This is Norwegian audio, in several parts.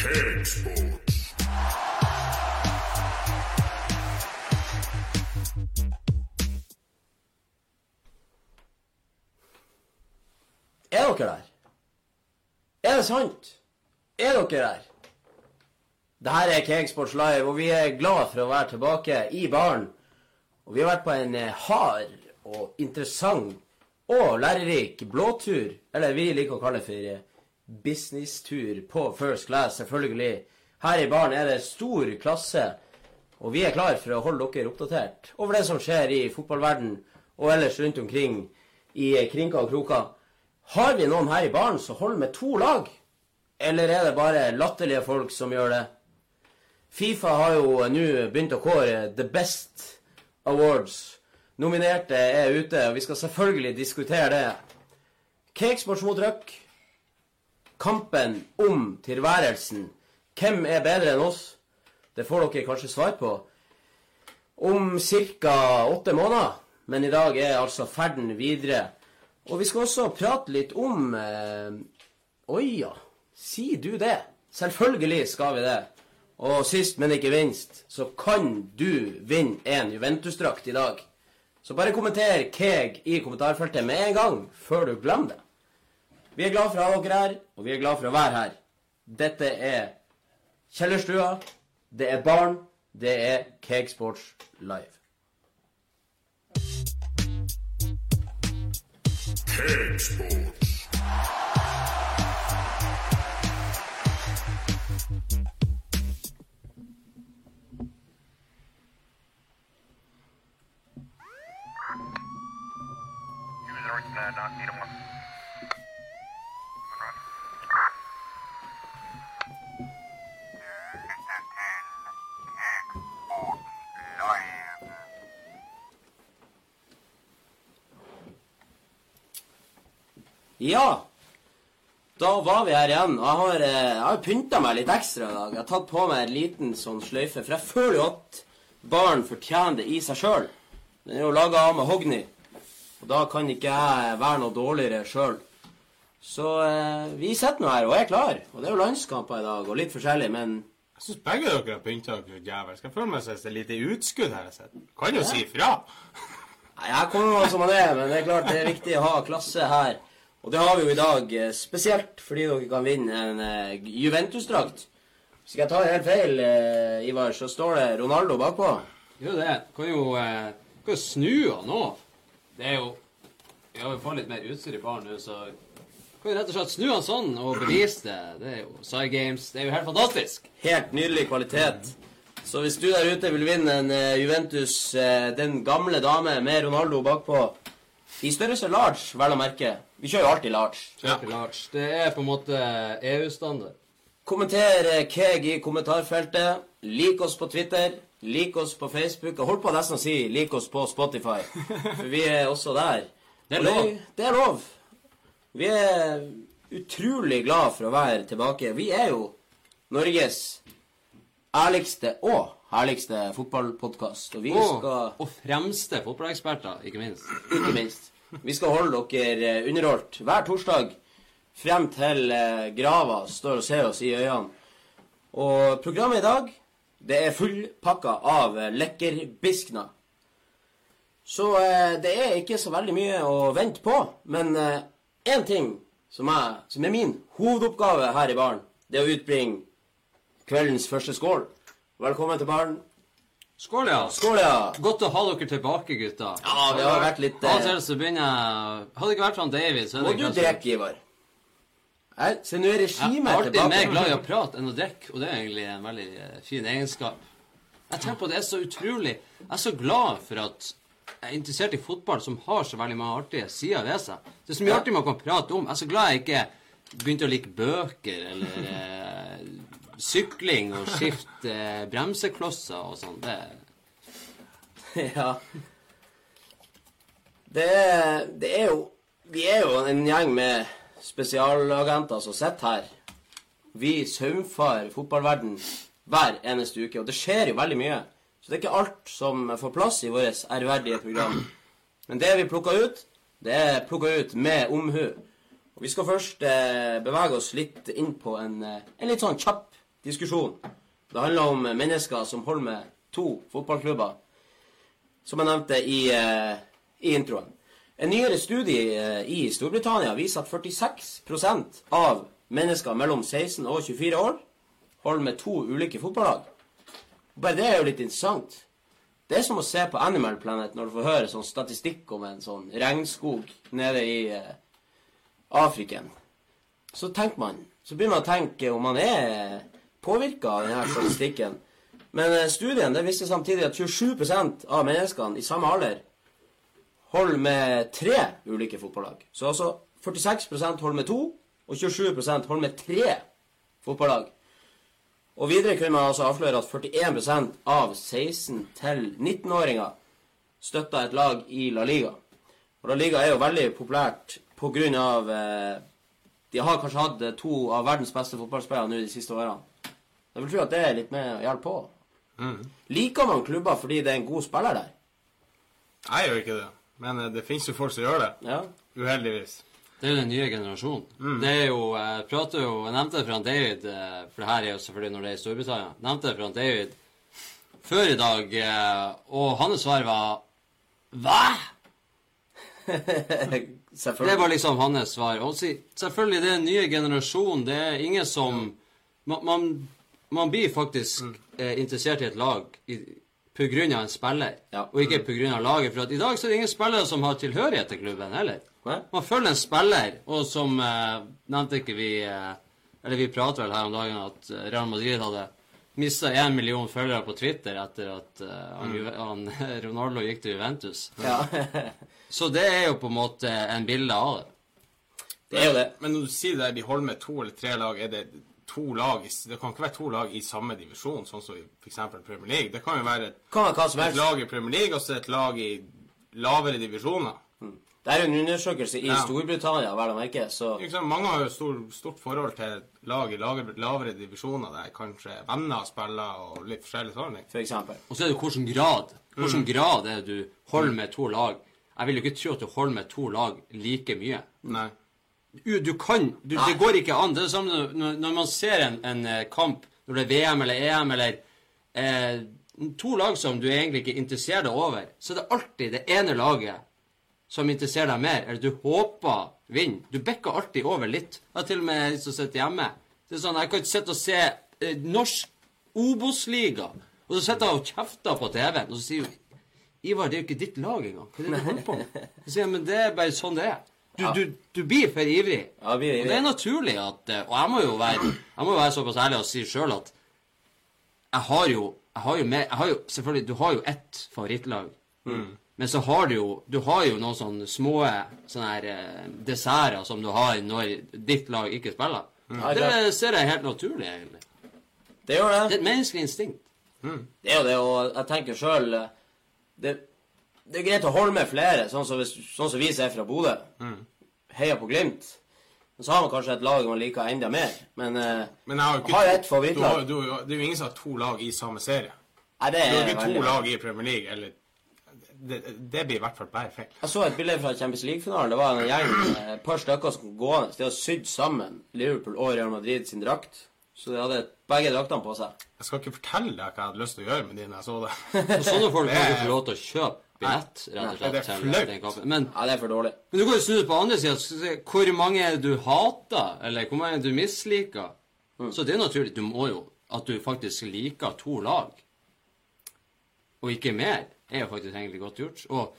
Cakesports. Er dere der? Er det sant? Er dere der? Det her er Cakesports Live, og vi er glad for å være tilbake i baren. Og vi har vært på en eh, hard og interessant og lærerik blåtur, eller vi liker å kalle det for businesstur på first class, selvfølgelig. Her i baren er det stor klasse, og vi er klar for å holde dere oppdatert over det som skjer i fotballverden og ellers rundt omkring i krinker og kroker. Har vi noen her i baren som holder med to lag? Eller er det bare latterlige folk som gjør det? Fifa har jo nå begynt å kåre The Best Awards. Nominerte er ute, og vi skal selvfølgelig diskutere det. Cakesports mot Røk. Kampen om tilværelsen. Hvem er bedre enn oss? Det får dere kanskje svar på om ca. åtte måneder. Men i dag er altså ferden videre. Og vi skal også prate litt om eh, Oi ja, sier du det? Selvfølgelig skal vi det. Og sist, men ikke minst, så kan du vinne en Juventus-drakt i dag. Så bare kommenter Keg i kommentarfeltet med en gang, før du glemmer det. Vi er glad for å ha dere her, og vi er glad for å være her. Dette er Kjellerstua, det er barn, det er Cakesports Live. Cakesports. Ja, da var vi her igjen. Jeg har, eh, jeg har pynta meg litt ekstra i dag. Jeg har tatt på meg en liten sånn sløyfe, for jeg føler jo at barn fortjener det i seg sjøl. Den er jo laga av med hogni, og da kan ikke jeg være noe dårligere sjøl. Så eh, vi sitter nå her og er klar. Og det er jo landskamper i dag, og litt forskjellig, men Jeg syns begge dere har pynta dere djevelsk. Jeg føler meg som et lite utskudd her. jeg. Kan jo si ifra. Nei, jeg kommer jo som han er, men det er klart det er viktig å ha klasse her. Og det har vi jo i dag, eh, spesielt fordi dere kan vinne en eh, Juventus-drakt. Hvis ikke jeg tar helt feil, eh, Ivar, så står det Ronaldo bakpå. Jo, det kan jo, kan jo snu han nå. Det er jo Vi har jo fått litt mer utstyr i baren nå, så kan jo rett og slett snu han sånn og bevise det. Det er jo Side Games. Det er jo helt fantastisk. Helt nydelig kvalitet. Så hvis du der ute vil vinne en Juventus, den gamle dame med Ronaldo bakpå I størrelse large, vel å merke. Vi kjører jo alltid large. Ja. large. Det er på en måte EU-standard. Kommenter eh, Keg i kommentarfeltet. Lik oss på Twitter. Lik oss på Facebook. Jeg holdt på nesten å si lik oss på Spotify, for vi er også der. Det er lov. Det er lov. Vi er utrolig glad for å være tilbake. Vi er jo Norges ærligste og herligste fotballpodkast. Og Og, skal og fremste fotballeksperter, ikke minst. ikke minst. Vi skal holde dere eh, underholdt hver torsdag frem til eh, grava står og ser oss i øynene. Og programmet i dag, det er fullpakka av eh, lekkerbiskner. Så det er ikke så veldig mye å vente på. Men én ting som er, som er min hovedoppgave her i baren, det er å utbringe kveldens første skål. Velkommen til baren. Skål, ja. Skål, ja! Godt å ha dere tilbake, gutta. Ja, vi har vært litt Av og eh, til så begynner jeg Hadde det ikke vært for David, så er Må du kanskje drikke, Ivar? Nå er Jeg er alltid tilbake. mer glad i å prate enn å drikke, og det er egentlig en veldig eh, fin egenskap. Jeg tenker på det er så utrolig Jeg er så glad for at jeg er interessert i fotball som har så veldig mange artige sider ved seg. Det er så mye Ja. artig man kan prate om. Jeg er så glad jeg ikke begynte å like bøker eller eh, sykling og skifte eh, bremseklosser og sånn. Det Ja. Det det er jo Vi er jo en gjeng med spesialagenter som sitter her. Vi saumfarer fotballverden hver eneste uke, og det skjer jo veldig mye. Så det er ikke alt som får plass i vårt ærverdige program. Men det vi plukker ut, det er plukka ut med omhu. Og vi skal først eh, bevege oss litt inn på en, eh, en litt sånn kjapp diskusjon. Det handler om mennesker som holder med to fotballklubber, som jeg nevnte i, eh, i introen. En nyere studie eh, i Storbritannia viser at 46% av mennesker mellom 16 og 24 år holder med to ulike fotballag. Bare det er jo litt interessant. Det er som å se på Animal Planet når du får høre sånn statistikk om en sånn regnskog nede i eh, Afriken. Så tenker man Så begynner man å tenke om man er påvirka av denne statistikken. Men eh, studien det viste samtidig at 27% av menneskene i samme alder holder med tre ulike fotballag. Så altså 46% holder med to, og 27% holder med tre fotballag. Og videre kunne man altså avsløre at 41% av 16- til 19-åringer støtta et lag i La Liga. Og La Liga er jo veldig populært av eh, De har kanskje hatt to av verdens beste fotballspillere nå de siste årene. Jeg vil tro at det er litt med å hjelpe på. Liker man klubber fordi det er en god spiller der? Jeg gjør ikke det. Men eh, det finnes jo folk som gjør det. Ja. Uheldigvis. Det er jo den nye generasjonen. Det er jo Jeg prater jo Jeg nevnte det for han David, eh, for det her er jo selvfølgelig når det er i Storbritannia. Jeg nevnte det for han David før i dag, eh, og hans svar var Hva?! Det var liksom hans svar. Og si, selvfølgelig, det er en nye generasjon. Det er ingen som Man, man, man blir faktisk eh, interessert i et lag i, på grunn av en spiller, Ja. og ikke på grunn av laget. For at i dag så er det ingen spillere som har tilhørighet til klubben heller. Hva? Man følger en spiller, og som eh, nevnte ikke vi eh, Eller vi pratet vel her om dagen at eh, Real Madrid hadde mista én million følgere på Twitter etter at eh, han, mm. han, Ronaldo gikk til Juventus. Ja. Så det er jo på en måte en bilde av det. det er jo det. Men når du sier det, de holder med to eller tre lag, er det to lag Det kan ikke være to lag i samme divisjon, sånn som i f.eks. Premier League. Det kan jo være et, Kan hva som et lag i Premier League og så et lag i lavere divisjoner. Det er jo en undersøkelse i Ja. Storbritannia, vel å merke, så? Mange har jo stor, stort forhold til lag i lavere, lavere divisjoner der kanskje venner spiller og litt forskjellig sånn. for eksempel. Og så er det hvilken grad. Hvilken grad er det du holder med to lag. Jeg vil jo ikke tro at du holder med to lag like mye. Nei. Du, kan du, Det går ikke an. Det er det samme når, når man ser en, en eh, kamp, når det er VM eller EM eller eh, To lag som du egentlig ikke interesserer deg over, så er det alltid det ene laget som interesserer deg mer, eller du håper vinner. Du bekker alltid over litt. Jeg har til og med lyst til å sitte hjemme. Det er sånn, Jeg kan ikke sitte og se eh, norsk Obos-liga, og så sitter jeg og kjefter på TV-en, og så sier hun Ivar, det er jo ikke ditt lag engang. Hva er det du holder på med? Så sier jeg, men det er bare sånn det er. Du, du, du blir for ivrig. Ja, vi, Og det er naturlig at eh, Og jeg må jo være, må være såpass ærlig og si sjøl at jeg har jo jeg har jo, med, jeg har jo Selvfølgelig, du har jo ett favorittlag. Men så har du jo Du har jo noen sånne små sånne her eh, desserter som du har når ditt lag ikke spiller. Mm. Det ser jeg helt naturlig, egentlig. det gjør det. Det er et menneskelig instinkt. Det er jo det, og jeg tenker sjøl det, det er greit å holde med flere, sånn som, sånn som vi ser fra Bodø. Heier på Glimt. Men så har man kanskje et lag man liker enda mer. Men eh, Men jeg har jo ikke Har et favorittlag. du du- Det er jo ingen som har to lag i samme serie. nei, det er Du har ikke to veldig lag i Premier League, eller Det, det blir i hvert fall bare feil. Jeg så et bilde fra Champions League-finalen. Det var en gjeng, et par stykker som gående. De har sydd sammen Liverpool og Real Madrid sin drakt. Så de hadde begge draktene på seg. Jeg skal ikke fortelle deg hva jeg hadde lyst til å gjøre med de når jeg så det. Så sånne folk er- ikke få lov til å kjøpe billett, rett og slett. det er flaut. Men Ja, det er for dårlig. Men du kan jo snu det på andre sida. Hvor mange er det du hater, eller hvor mange er det du misliker? Så det er naturlig. Du må jo At du faktisk liker to lag, og ikke mer, er jo faktisk egentlig godt gjort. Og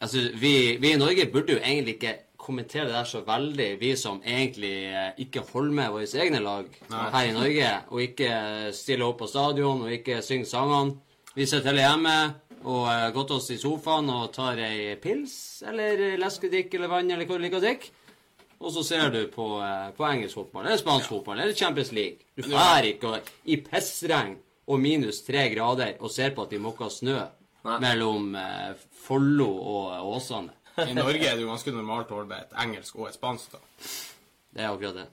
altså, vi, vi i Norge burde jo egentlig ikke kommentere det der så veldig, vi som egentlig eh, ikke holder med våre egne lag her i Norge, og ikke stiller opp på stadion, og ikke synger sangene. Vi sitter heller hjemme og uh, gått oss i sofaen og tar ei pils, eller leskedrikk eller vann, eller hva du liker å drikke. Og så ser du på, uh, på engelsk fotball, eller spansk fotball, eller Champions League. Du drar ikke i pissregn og minus tre grader og ser på at de måker snø Nei. mellom uh, Follo og Åsane. I Norge er det jo ganske normalt å holde et engelsk og et spansk. da. Det er akkurat det.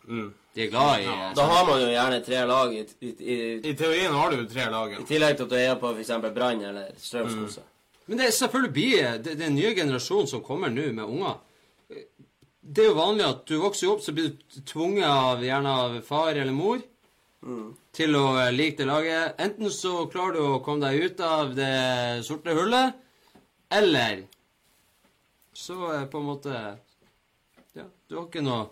De er glad i ja, Da har man jo gjerne tre lag i, i, i, I teorien har du jo tre lag. ja. i tillegg til at du er på f.eks. Brann eller Strømskose. Men det er selvfølgelig blir det, det er en ny generasjon som kommer nå med unger. Det er jo vanlig at du vokser opp, så blir du tvunget av gjerne av far eller mor. til å eh, like det laget. Enten så klarer du å komme deg ut av det sorte hullet, eller så eh, på en måte Ja, du har ikke noe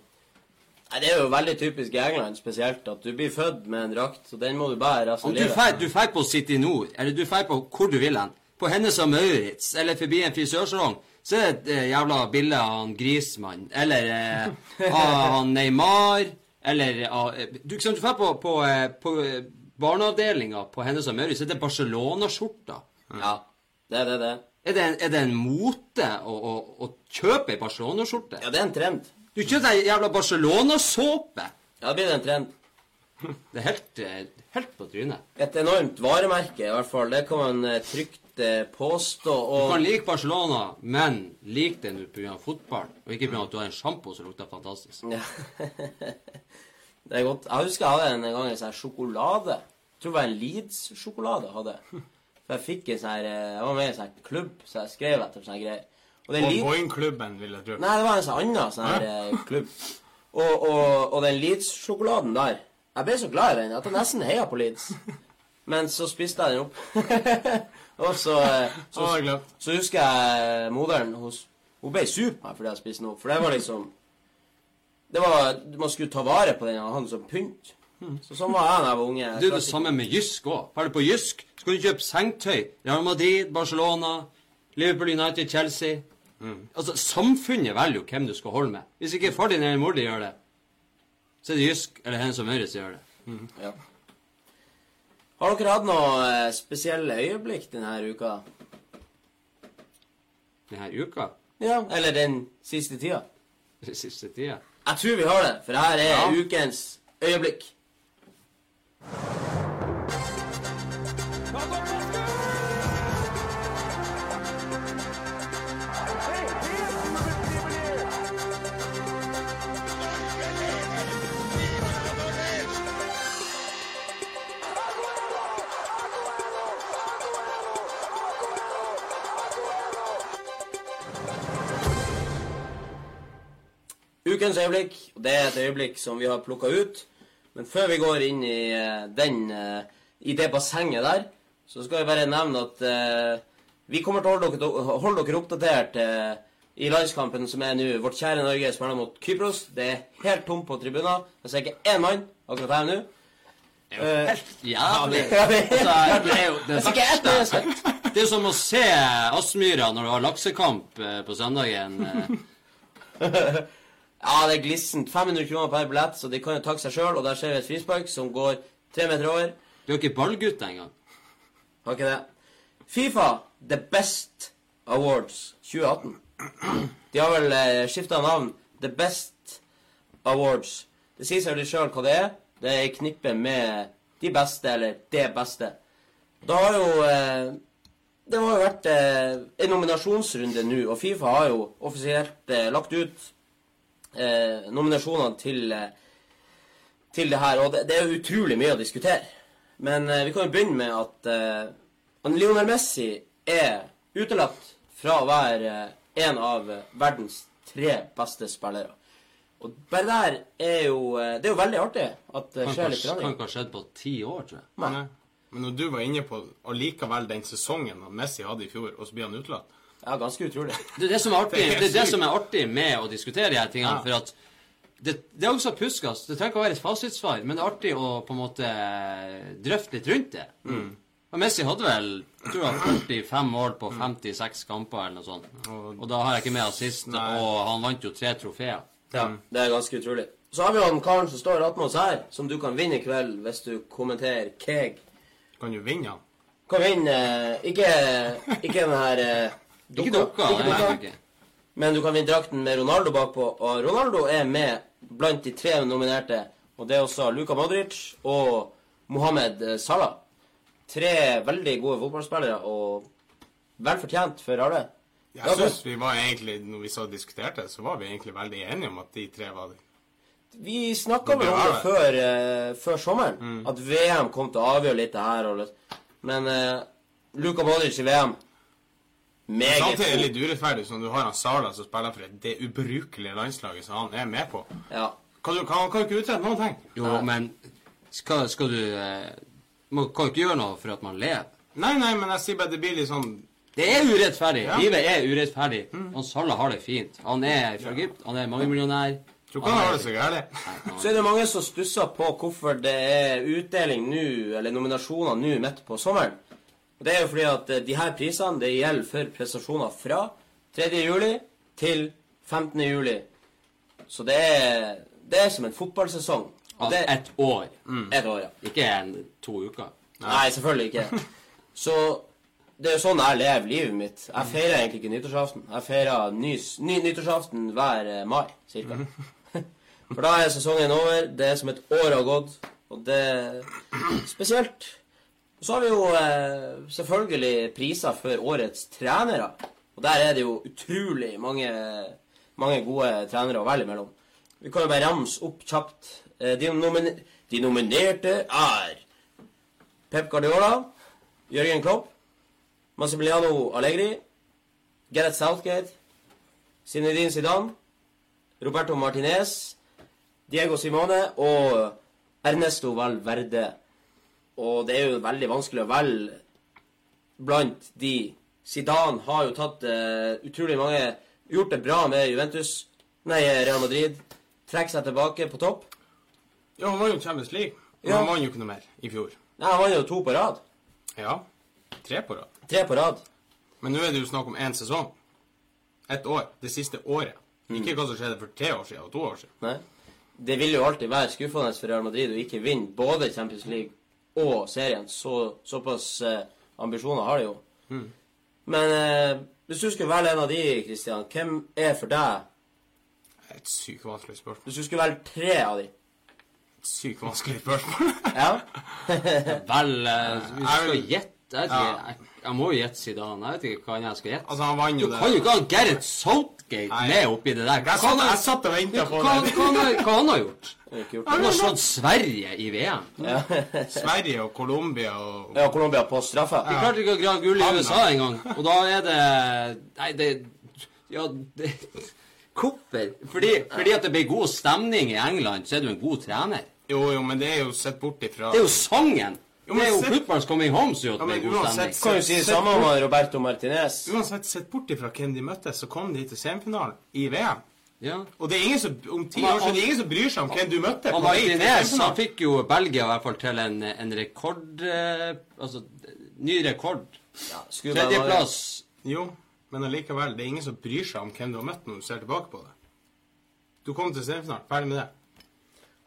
Nei, Det er jo veldig typisk i England spesielt at du blir født med en drakt, og den må du bære resten av du livet. du drar på City Nord, eller du drar på hvor du vil hen, på Hennes og Maurits, eller forbi en frisørsalong, så er det et eh, jævla bilde av han Grismann, eller eh, av han Neymar, eller av eh, Du ikke sant, du drar på, på, eh, på barneavdelinga på Hennes og Maurits, så er det Barcelona-skjorta. Ja, det er det, det. Er det, en, er det en mote å, å, å kjøpe ei Barcelona-skjorte? Ja, det er en trend. Du kjøper deg jævla Barcelona-såpe! Ja, det blir en trend. Det er helt, eh, helt på trynet. Et enormt varemerke, i hvert fall. Det kan man eh, trygt påstå. påstå. Du kan like Barcelona, men lik den pga. fotball, og ikke pga. at du har en sjampo som lukter fantastisk. Ja. det er godt. Jeg husker jeg hadde en gang en sånn sjokolade. Jeg tror det var en Leeds-sjokolade jeg hadde. For jeg fikk en sånn eh, Jeg var med i en sånn klubb, så jeg skrev etter sånne greier. Og den. Boeing-klubben, vil jeg tro. Nei, det var en sånn annen sånn her eh, klubb. Og, og, og den Leeds-sjokoladen der Jeg ble så glad i den at jeg nesten heia på Leeds. Men så spiste jeg den opp. og så, så, så, glemt. så husker jeg moderen hos, Hun ble sur på meg fordi jeg spiste den opp. For det var liksom det var, Man skulle ta vare på den Han hadde som pynt. Så sånn var jeg da jeg var unge. Det er det samme med Jysk òg. Drar du på Jysk, så kan du kjøpe sengetøy. Real Madrid, Barcelona, Liverpool United, Chelsea. Altså, Samfunnet velger jo hvem du skal holde med. Hvis ikke far din eller mor di gjør det, så er det Jysk eller henne som som gjør det. Ja. Har dere hatt noe eh, spesielle øyeblikk denne uka? Denne uka. Ja. Eller den siste tida? Den siste tida. Jeg tror vi har det, for her er Ja. ukens øyeblikk. Ukens øyeblikk, og det er et øyeblikk som vi har plukka ut. Men før vi går inn i eh, den eh, i det bassenget der, så skal jeg bare nevne at eh, vi kommer til å holde dere, holde dere oppdatert eh, i landskampen som er nå. Vårt kjære Norge spiller mot Kypros. Det er helt tomt på tribuner. Jeg ser ikke én mann akkurat her nå. Eh, Jævlig. ja, det Altså, det er jo det verste. Det er som å se Aspmyra når du har laksekamp på søndagen. Ja, det er glissent. 500 kroner per billett, så de kan jo takke seg sjøl. Og der ser vi et frispark som går tre meter over. Du har ikke ballgutt engang. Har ikke det. Fifa The Best Awards 2018. De har vel eh, skifta navn. The Best Awards. Det sier seg litt sjøl hva det er. Det er i knippe med de beste, eller det beste. Da har jo eh, Det har jo vært eh, en nominasjonsrunde nå, og Fifa har jo offisielt eh, lagt ut eh, nominasjonene til eh, til det her. Og det, det er jo utrolig mye å diskutere. Men eh, vi kan jo begynne med at eh, Lionel Messi er utelatt fra å være eh, en av verdens tre beste spillere. Og bare der er jo Det er jo veldig artig at det Kan skjer litt. ha- kan ikke ha skjedd på ti år, tror jeg. Nei. Men når du var inne på allikevel den sesongen Messi hadde i fjor, og så blir han utelatt Ja, ganske utrolig. Det er det som er artig, Det er det som er artig med å diskutere de her tingene. Ja. For at det, det er også puskas. Det trenger ikke å være et fasitsvar, men det er artig å på en måte drøfte litt rundt det. Mm. Og Messi hadde vel jeg tror jeg, 45 mål på 56 kamper eller noe sånt. Og- da har jeg ikke med assist, Nei. og han vant jo tre trofeer. Ja, det er ganske utrolig. Så har vi jo han karen som står attmed oss her, som du kan vinne i kveld hvis du kommenterer Keg. kan jo vinne han. Kan vinne eh, ikke, ikke den her eh, Ikke dukka, Ikke. Men du kan vinne drakten med Ronaldo bakpå. Og Ronaldo er med blant de tre nominerte. Og det er også Luka Modric og Mohammed eh, Salah. Tre veldig gode fotballspillere, og vel fortjent for alle. Jeg syns vi var egentlig, når vi så diskuterte, så var vi egentlig veldig enige om at de tre var Vi snakka vel om det det. før, uh, før sommeren, Mm. at VM kom til å avgjøre litt det her. Men uh, Luka Modric i VM Meget Samtidig er det litt urettferdig som du har han Sala som spiller for det ubrukelige landslaget som han er med på. Ja. Kan du, kan, kan du ikke utrette noen ting. Jo, men Skal, skal du eh, Man kan jo ikke gjøre noe for at man lever. Nei, nei, men jeg sier bare det blir litt sånn Det er urettferdig. Ja. Mm. Livet er urettferdig. Han Sala har det fint. Han er fra Egypt, han er mangemillionær. Tror ikke han har det så gærent. Så er det mange som stusser på hvorfor det er utdeling nå, eller nominasjoner nå midt på sommeren. Og Det er jo fordi at eh, de her prisene det gjelder for prestasjoner fra 3. juli til 15. juli. Så det er, det er som en fotballsesong. Altså det ett år. et år, ja. Ikke en, to uker. Nei, selvfølgelig ikke. Så det er jo sånn jeg lever livet mitt. Jeg feirer egentlig ikke nyttårsaften. Jeg feirer ny, ny nyttårsaften hver eh, mai, cirka. For da er sesongen over. Det er som et år har gått, og det er spesielt. Så har vi jo eh, selvfølgelig priser for årets trenere. Og der er det jo utrolig mange, mange gode trenere å velge mellom. Vi kan jo bare ramse opp kjapt. Eh, De, nomin de nominerte er Pep Guardiola, Jørgen Klopp, Massimiliano Allegri, Gareth Southgate, Zinedine Zidane, Roberto Martinez, Diego Simone og Ernesto Valverde. Og det er jo veldig vanskelig å velge blant de. Zidane har jo tatt uh, utrolig mange Gjort det bra med Juventus, nei, Real Madrid. Trekker seg tilbake på topp. Ja, han vant jo Champions League. Men Ja. han vant jo ikke noe mer i fjor. Nei, Han vant jo to på rad. Ja. Tre på rad. Tre på rad. Men nå er det jo snakk om én sesong. Ett år. Det siste året. Mm. Ikke hva som skjedde for tre år siden og to år siden. Nei. Det vil jo alltid være skuffende for Real Madrid å ikke vinne både Champions League og serien. Så, såpass eh, ambisjoner har de jo. Men eh, hvis du skulle velge en av de, Christian, hvem er for deg Et sykt vanskelig spørsmål. Hvis du skulle velge tre av de Et sykt vanskelig spørsmål. Ja? Vel, eh, hvis du skal gjette Jeg, vet ikke, Ja. jeg, jeg må jo gjette Zidane. Jeg vet ikke hva jeg skal gjette. Altså, han vant Du jo det. kan jo ikke ha Gerrit Southgate Nei. med oppi det der. Jeg satt, jeg satt og venta på hva, det. hva, hva, hva han har gjort? Han har slått Sverige i VM. Sverige og Colombia og Ja, Colombia på straffa. De klarte ikke å grave gull i USA engang. Og da er det Nei, det Ja, det Hvorfor? Fordi, fordi at det blir god stemning i England, så er du en god trener. Jo, jo, men det er jo sett bort ifra Det er jo sangen! Jo, Det er jo Football's Coming Home som gjør Ja, at det men blir god uansett. Kan jo si det samme om Roberto Martinez. Uansett, sett bort ifra hvem de møtte, så kom de til semifinalen i VM. Ja. Og det er ingen som, om ti Men år så er ingen som bryr seg om hvem du møtte. Til Martinez han fikk jo Belgia i hvert fall til en, en rekord eh, Altså ny rekord. Ja, Tredjeplass. Jo, men allikevel, det er ingen som bryr seg om hvem du har møtt når du ser tilbake på det. Du kom til semifinalen, ferdig med det.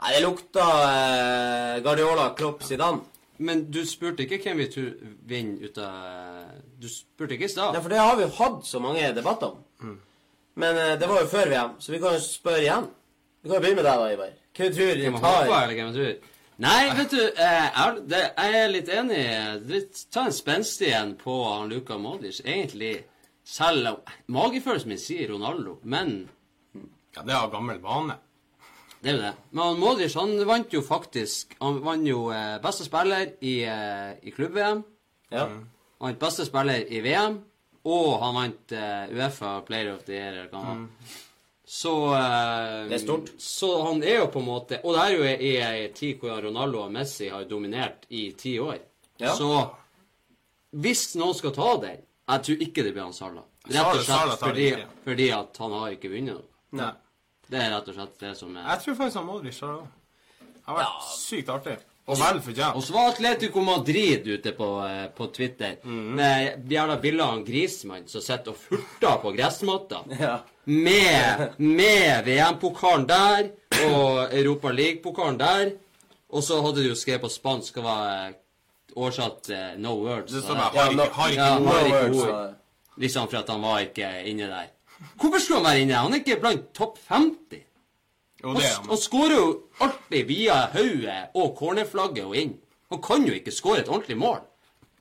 Nei, det lukta eh, Guardiola, Klopp, Zidane. Men du spurte ikke hvem vi tror vinner ut av Du spurte ikke i stad. Ja, for det har vi jo hatt så mange debatter om. Men uh, det var jo før VM, så vi kan jo spørre igjen. Vi kan jo begynne med deg, da, Ivar. Hvem tror du Hvem tar håper, eller hvem tror. Nei, vet du, eh, jeg, det, jeg er litt enig. Litt- Ta en spenstig en på han Luka Modric. Egentlig, selv om Magefølelsen min sier Ronaldo, men Ja, det er av gammel vane. Det er jo det. Men Modric han vant jo faktisk Han vant jo eh, beste spiller i, eh, i klubb-VM. Ja. Han vant beste spiller i VM. Og han vant eh, Uefa Player of the Year, var. Så eh, Det er stort. Så han er jo på en måte Og det er jo i ei tid hvor Ronaldo og Messi har dominert i ti år. Ja. Så hvis noen skal ta den Jeg tror ikke det blir han Salah. Rett og slett fordi, fordi at han har ikke vunnet noe. Nei. Det er rett og slett det som er Jeg tror faktisk han Modric har det har vært sykt artig. Og vel fortjent. Og så var Atletico Madrid ute på, eh, på Twitter med jævla bilder av Grismann som sitter og furter på gressmatta. Ja. Med, med VM-pokalen der og Europa League-pokalen der. Og så hadde du jo skrevet på spansk og var eh, oversatt uh, 'no words'. Det så står bare har ikke, har ikke Ja, har No words, ord. Liksom for at han var ikke inne der. Hvorfor skulle han være inne? Han er ikke blant topp 50. Jo, det er han. han skårer jo alltid via hodet og cornerflagget og inn. Han kan jo ikke skåre et ordentlig mål.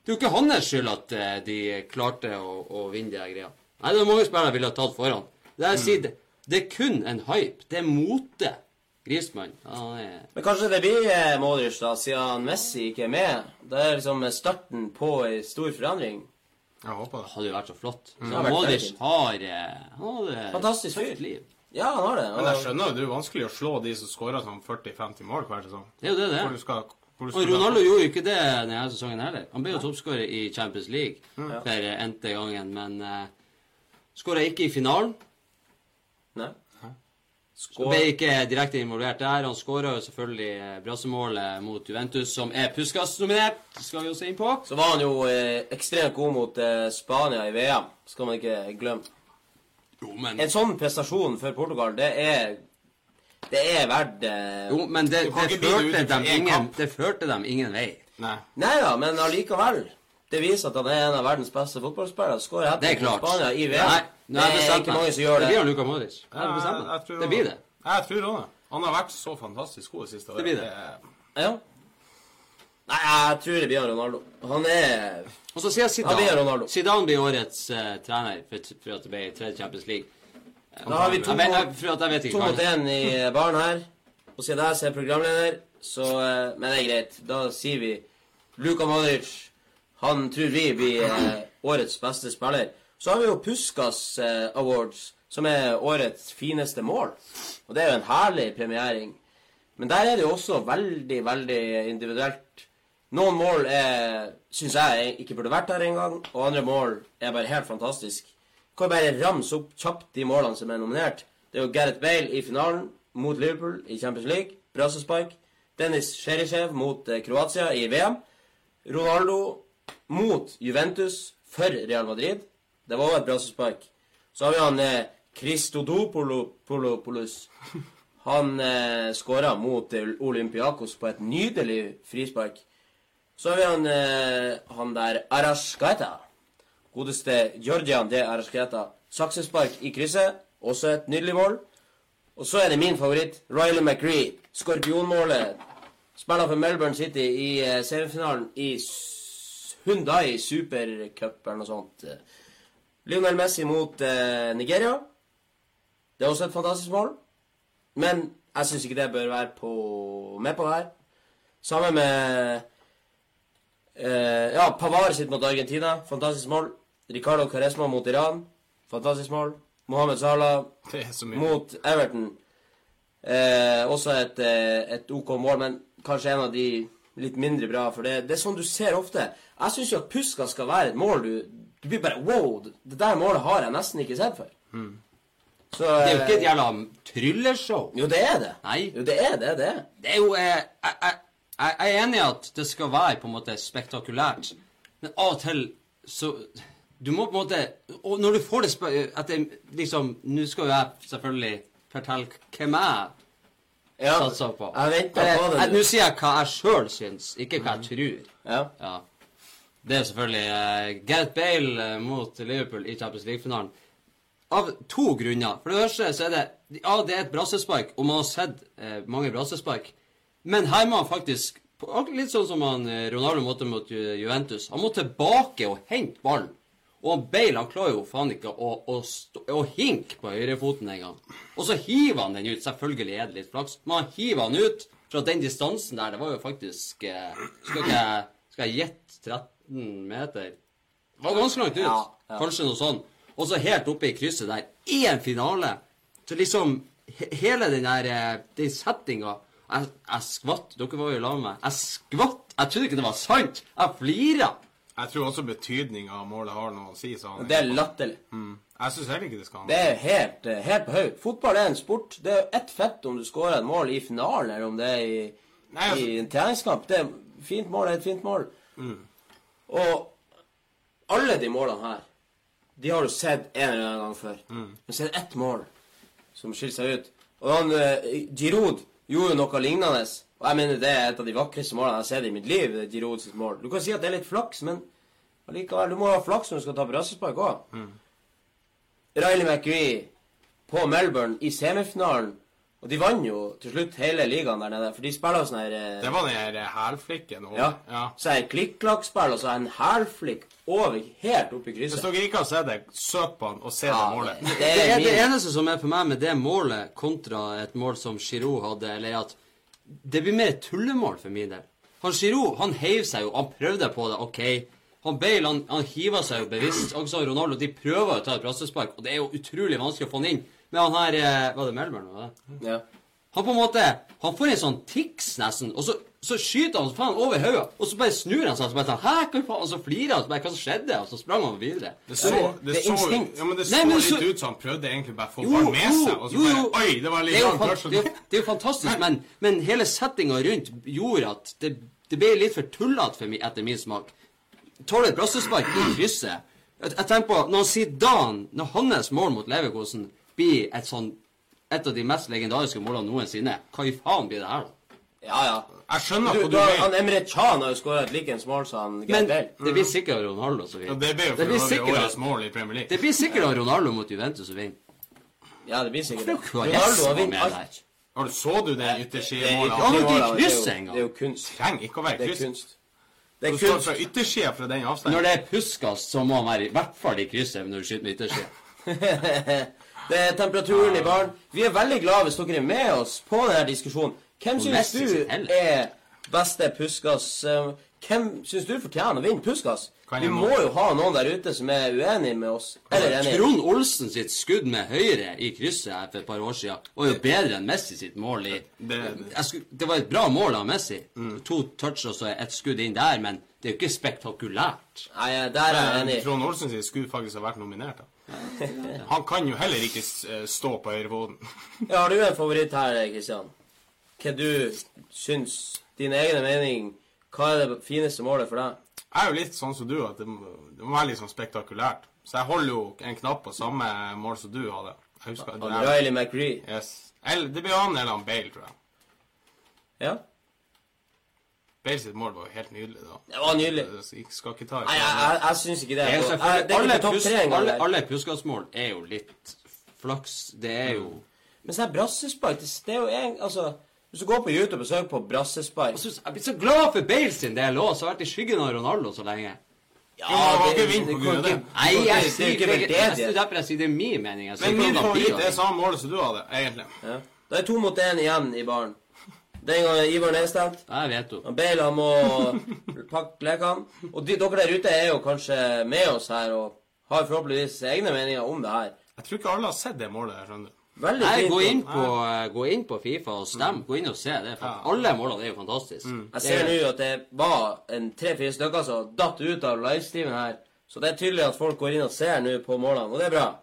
Det er jo ikke hans skyld at eh, de klarte å, å vinne de greia. Nei, det er mange spillere ville ha tatt foran. Det, er, mm. sier, det, det er kun en hype. Det er mote. Grismann. Han er Men kanskje det blir eh, Modric, da, siden Messi ikke er med. Det er liksom starten på ei stor forandring. Jeg håper det. hadde jo vært så flott. Så mm. har Modric har eh, Fantastisk fyr. liv. Ja, han har det. Men jeg skjønner jo det er jo vanskelig å slå de som skårer sånn 40-50 mål hver sesong. Det er jo det det Hvor du skal Hvor du Og Ronaldo gjorde jo ikke det denne sesongen heller. Han ble jo toppskårer i Champions League for n-te gangen, men uh, skåra ikke i finalen. Så ble ikke direkte involvert der. Han skåra jo selvfølgelig eh, brassemålet mot Juventus, som er Puskas-nominert. skal vi jo se inn på. Så var han jo eh, ekstremt god mot eh, Spania i VM. Skal man ikke glemme. Jo, men, En sånn prestasjon for Portugal, det er Det er verdt eh, jo, men det, det, førte dem ingen, det førte dem ingen vei. Nei da, men allikevel. Det viser at han er en av verdens beste fotballspillere. Skårer hat Det er klart. Spania i VM. Nei, jeg det er ikke mange som gjør Det det. blir han Luka Modric. Jeg jeg, jeg tror Det blir det. Jeg tror òg det. Han har vært så fantastisk god det siste året. Det blir det. Ja. Nei, jeg tror det blir Ronaldo. Han er Og så sier Zidane. blir Zidane Ronaldo. Zidane blir årets uh, trener for, for at det ble tredje Champions League. Da har vi to, Jeg jeg, for at jeg vet ikke hva mot én i baren her. Og siden jeg er programleder, så uh, Men det er greit. Da sier vi Luka Modric. Han tror vi blir årets beste spiller. Så har vi jo Puskas eh, Awards, som er årets fineste mål. Og det er jo en herlig premiering. Men der er det jo også veldig, veldig individuelt. Noen mål syns jeg ikke burde vært der engang, og andre mål er bare helt fantastisk. Kan bare ramse opp kjapt de målene som er nominert. Det er jo Gareth Bale i finalen mot Liverpool i Champions League. Brassespark. Dennis Sherishev mot eh, Kroatia i VM. Ronaldo mot Juventus for Real Madrid. Det var også et brassespark. Så har vi han eh, Christodopolopoulos. Han eh, skåra mot eh, Olympiakos på et nydelig frispark. Så har vi han, eh, han der Arascaeta. Godeste Georgian de Arascaeta. Saksespark i krysset. Også et nydelig mål. Og så er det min favoritt, Riley McRee. Skorpionmålet. Spiller for Melbourne City i eh, semifinalen i 2017. Hundai supercup eller noe sånt. Lionel Messi mot eh, Nigeria. Det er også et fantastisk mål. Men jeg syns ikke det bør være på, med på det her. Sammen med eh, Ja, Pavar sitt mot Argentina. Fantastisk mål. Ricardo Caresma mot Iran. Fantastisk mål. Mohammed Salah mot Everton. Eh, også et, eh, et OK mål, men kanskje en av de litt mindre bra. For det, det er sånn du ser ofte. Jeg syns jo at Puska skal være et mål du Du blir bare Wow! Det der målet har jeg nesten ikke sett før. Så Det er jo ikke et eh, jævla trylleshow. Jo, det er det. Nei. Jo, det er det. det er. Det er jo eh, jeg, jeg, jeg er enig i at det skal være på en måte spektakulært, men av og til så Du må på en måte Og når du får det etter liksom Nå skal jo jeg selvfølgelig fortelle hvem jeg Ja, satsa på. Jeg venta på det. Nå sier jeg hva jeg sjøl syns, ikke hva jeg tror. Ja. Ja. Det er selvfølgelig uh, Gareth Bale eh, mot Liverpool i Champions League-finalen. Av to grunner. For det første så er det Ja, det er et brassespark, og man har sett uh, mange brassespark. Men her må han faktisk Litt sånn som han, Ronaldo måtte mot Juventus. Han må tilbake og hente ballen. Og Bale han klarer jo faen ikke å, å, å hinke på høyrefoten engang. Og så hiver han den ut. Selvfølgelig er det litt flaks, men han hiver han ut fra den distansen der. Det var jo faktisk eh, Skal jeg skal jeg gjette 13 meter? Det var ganske langt ut. Ja, ja. Kanskje noe sånn. Og så helt oppe i krysset der. I en finale. Så liksom he Hele den der eh, den settinga jeg, jeg skvatt. Dere var jo i lag med meg. Jeg skvatt. Jeg trodde ikke det var sant. Jeg flira. Jeg tror også betydninga av målet har noe å si. Sa han Det er latterlig. mm. Jeg syns heller ikke det skal ha Det er helt, eh, helt på høyde. Fotball er en sport. Det er ett fett om du skårer et mål i finalen, eller om det er i, Nei, altså- i en treningskamp. Det er fint mål er et fint mål. Og alle de målene her, de har du sett en eller annen gang før. Men så er det ett mål som skiller seg ut. Og han, eh, Giroud gjorde jo noe lignende. Og jeg mener det er et av de vakreste målene jeg har sett i mitt liv. det er Giroud sitt mål. Du kan si at det er litt flaks, men allikevel, du må ha flaks når du skal ta brassespark òg. Riley McRee på Melbourne i semifinalen. Og de vant jo til slutt hele ligaen der nede, for de spiller sånn her eh, Det var den her eh, hælflikken over. Ja. ja. Så er det klikk-klakk-spill, og så er det en hælflikk over helt opp i Hvis krysset. dere ikke har sett det, søk på han og se Ja, det målet. det, det Det, er er det eneste som er for meg med det målet kontra et mål som Giroud hadde, eller at det blir mer tullemål for min del. Han Giroud han heiv seg jo, han prøvde på det, OK. Han Bale han, han hiver seg jo bevisst. Også Ronaldo de prøver å ta et brassespark, og det er jo utrolig vanskelig å få han inn. Men han her eh, Var det Melbourne? var det? ja. Han på en måte Han får en sånn tics, nesten, og så Så skyter han faen over hodet, og så bare snur han seg og så bare sånn Hæ, hva faen? Og så flirer han, så bare Hva som skjedde? Og så sprang han videre. Det så, det det så, ja, men det så Nei, men litt så- ut som han prøvde egentlig bare å få barn med seg, og så bare Oi, det var Det litt er fan, det er, det er jo fantastisk, men, men hele settinga rundt gjorde at det, det ble litt for tullete for meg, etter min smak. Tåler et brassespark i krysset. Jeg, jeg tenker på, Når Zidane, når hans mål mot Leverkosen blir et sånn et av de mest legendariske målene noensinne, hva i faen blir det her, da? Ja, ja. Jeg skjønner Du, hva du, du har- han. Emre Can har jo skåra et likens mål som han Men det blir sikkert Ronaldo som Ja, vinner. det blir jo Det for blir sikkert- årets mål i Premier League. Det blir sikkert Ronaldo mot Juventus som vinner. Ja, det blir sikkert Ronaldo har vunnet alt. Har du Så du det Det er ytterskidemålet? Ja, men de det er jo- krysser en gang. Det er jo kunst. trenger ikke å være Det er kunst. Det Du er står kunst. fra yttersida fra den Når det er puskas, så må han være i hvert fall i krysset når du skyter med yttersida. det er temperaturen i baren. Vi er veldig glad hvis dere er med oss på denne diskusjonen. Hvem syns du er beste puskas? eh, Hvem syns du fortjener å vinne puskas? Vi må jo ha noen der ute som er uenig med oss. Eller enig. Trond Olsen sitt skudd med høyre i krysset her for et par år siden var jo bedre enn Messi sitt mål i Det- jeg skulle, Det var et bra mål av Messi. To touch og så et skudd inn der, men det er jo ikke spektakulært. Nei, der er jeg enig. Trond Olsen sitt skudd faktisk har vært nominert. da. Han kan jo heller ikke eh, stå på høyrefoten. Ja, har du en favoritt her, Kristian? Hva du syns? Din egen mening? Hva er det fineste målet for deg? Jeg er jo litt sånn som du, at det må, det må være litt sånn spektakulært. Så jeg holder jo en knapp på samme mål som du hadde. Jeg husker det. Riley McRee. Yes. Eller, det blir han eller han Bale, tror jeg. Ja, Bale sitt mål var jo helt nydelig, da. det var nydelig. Jeg skal ikke ta Nei, jeg, jeg, jeg syns ikke det. Jeg- det er alle, pus, alle, alle puskasmål er jo litt flaks. Det er jo Men så er brassespark, det, det er jo en Altså, hvis du går på YouTube og søker på brassespark Jeg er blir så glad for Bale sin del òg, som har vært i skyggen av Ronaldo så lenge. Ja, det er grunn av det. Nei, jeg er sier ikke det, det, er derfor jeg sier det er min mening. Men min favoritt er samme målet som du hadde, egentlig. Ja. Det er to mot én igjen i baren. Den gangen Ivar nedstemt. Jeg vet jo. Bale han må pakke lekene. Og de, dere der ute er jo kanskje med oss her og har forhåpentligvis egne meninger om det her. Jeg tror ikke alle har sett det målet skjønner du. Veldig Nei, fint. gå inn, på, eh, gå inn på Fifa og stem. Gå inn og se. Det Ja. Alle målene er jo fantastiske. Jeg ser nå at det var en tre-fire stykker som datt ut av livestreamen her. Så det er tydelig at folk går inn og ser nå på målene, og det er bra.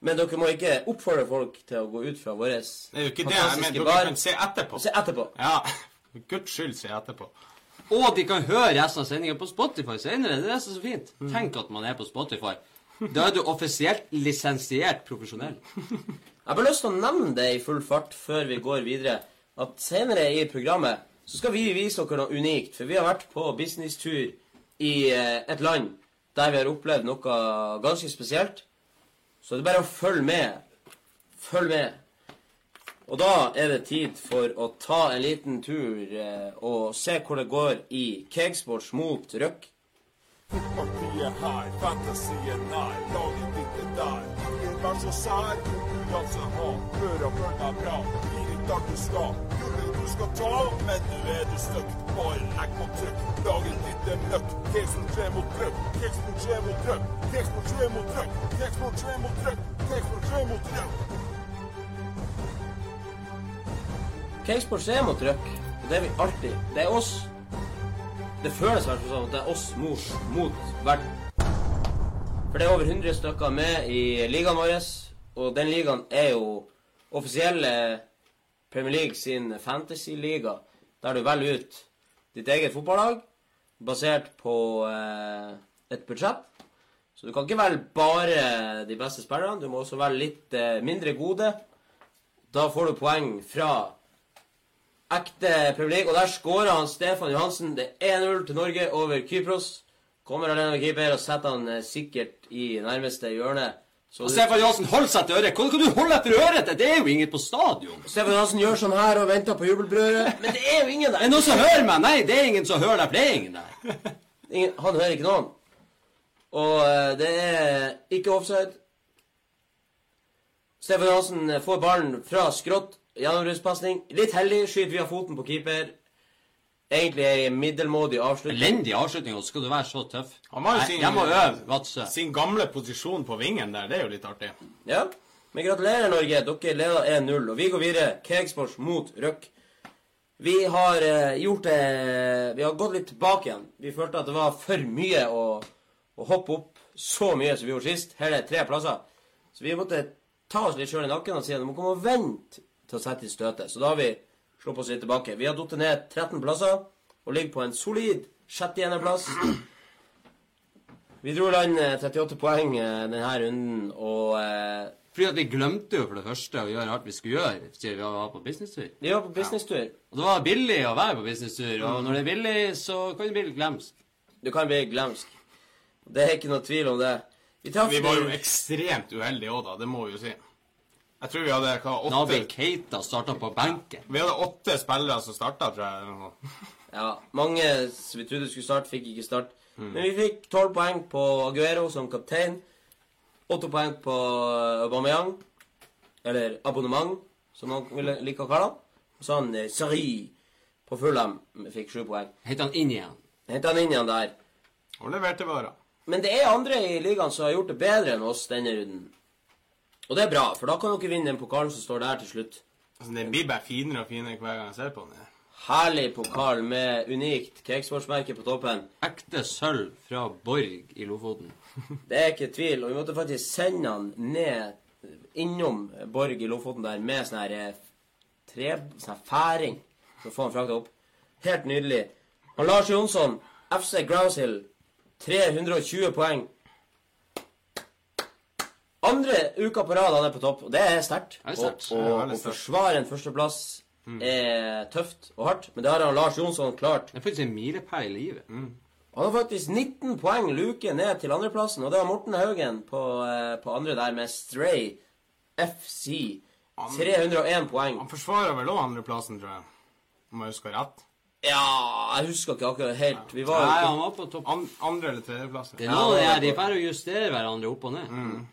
Men dere må ikke oppfordre folk til å gå ut fra vår Det er jo ikke det jeg mener. Dere kan se etterpå. Se etterpå. Ja, for guds skyld se etterpå. Og de kan høre resten av sendingen på Spotify senere. Det er det så fint. Tenk at man er på Spotify. Da er du offisielt lisensiert profesjonell. Jeg har bare lyst til å nevne det i full fart før vi går videre, at senere i programmet så skal vi vise dere noe unikt. For vi har vært på businesstur i eh, et land der vi har opplevd noe ganske spesielt. Så det er bare å følge med. Følg med. Og da er det tid for å ta en liten tur eh, og se hvor det går i Cakesports mot Røk. Er her, fantasien nær, laget ditt er der. Ingen vær så sær, konkurranse ha, følg deg bra. Blir ikke alt du skal, gullet du skal ta, men nå er du stuck. Bare legg på trykk, dagen ditt er møkk. Kexport 3 mot trøkk, Kexport 3 mot trøkk, Kexport 3 mot trøkk, Kexport 3 mot trøkk, Kexport 3 mot trøkk. Cakesports er mot Røk. Og det er vi alltid. Det er oss. Det føles i hvert fall sånn at det er oss mors mot verden. For det er over 100 stykker med i ligaen vår, og den ligaen er jo offisielle Premier League sin fantasy-liga, der du velger ut ditt eget fotballag basert på eh, et budsjett. Så du kan ikke velge bare de beste spillerne, du må også velge litt eh, mindre gode. Da får du poeng fra ekte Premier League, og der skårer han Stefan Johansen. Det er 1-0 til Norge over Kypros. Kommer alene med keeper og setter han eh, sikkert i nærmeste hjørne. Og Stefan Johansen, holder seg til øret! Hvordan kan du holde etter øret? Det er jo ingen på stadion. Stefan Johansen gjør sånn her og venter på jubelbrødet. Men det er jo ingen Er det er noen som hører meg? Nei, det er ingen som hører deg, for det er ingen der. Ingen, han hører ikke noen. Og eh, det er ikke offside. Stefan Johansen eh, får ballen fra skrått. gjennombruddspasning. Litt heldig. Skyter via foten på keeper. Egentlig ei middelmådig avslutning. Elendig avslutning, og så skal du være så tøff. Han var jo sin- Jeg må øve, Vadsø. Sin gamle posisjon på vingen der, det er jo litt artig. Ja. Men gratulerer, Norge. Dere leder 1-0. Og vi går videre. Cakesports mot Røk. Vi har eh, gjort det Vi har gått litt tilbake igjen. Vi følte at det var for mye å, å hoppe opp så mye som vi gjorde sist. Her er det tre plasser. Så vi måtte ta oss litt sjøl i nakken og si at vi må komme og vente til å sette i støtet. Så da har vi sluppet oss litt tilbake. Vi har datt ned 13 plasser og ligger på en solid sjette-plass. Vi dro i land eh, 38 poeng eh, denne runden, og eh, Fordi at vi glemte jo for det første å gjøre alt vi skulle gjøre siden vi var på businesstur. vi var på businesstur. Og det var billig å være på businesstur, og når det er billig, så kan det bli litt glemsk. Du kan bli glemsk. Det er ikke noe tvil om det. Vi Vi var jo ekstremt uheldige òg, da. Det må vi jo si. Jeg tror vi hadde hva, åtte åtte Keita starta på benken. Vi hadde åtte spillere som starta, tror jeg. Ja, mange som vi trodde skulle starte, fikk ikke start. Men vi fikk tolv poeng på Aguero som kaptein. Åtte poeng på Aubameyang. Eller abonnement, som noen ville like å kalle han. Så han Sari Sarri på Fulham fikk sju poeng. Henta han inn igjen. Henta han inn igjen der. Og leverte varer. Men det er andre i ligaen som har gjort det bedre enn oss denne runden. Og det er bra, for da kan dere vinne den pokalen som står der til slutt. Altså, Den blir bare finere og finere hver gang jeg ser på den. Herlig pokal med unikt cakesportsmerke på toppen. Ekte sølv fra Borg i Lofoten. Det er ikke tvil. Og vi måtte faktisk sende han ned innom Borg i Lofoten der med sånn her eh, tre, sånn her færing for å få han frakta opp. Helt nydelig. Og Lars Jonsson, FC Groushill, 320 poeng. Andre uka på rad han er på topp, og det er sterkt. Er er å forsvare en førsteplass er tøft og hardt, men det har han Lars Jonsson klart. Det er faktisk en milepæl i livet. Han har faktisk 19 poeng luke ned til andreplassen, og det var Morten Haugen på, eh, på andre der med Stray FC. 301 poeng. Han forsvarer vel òg andreplassen, tror jeg. Om jeg husker rett. Ja, jeg husker ikke akkurat helt. Vi var Nei, han var på topp. And, andre- eller tredjeplass. Det er Ja, det er er, de drar og å justere hverandre opp og ned.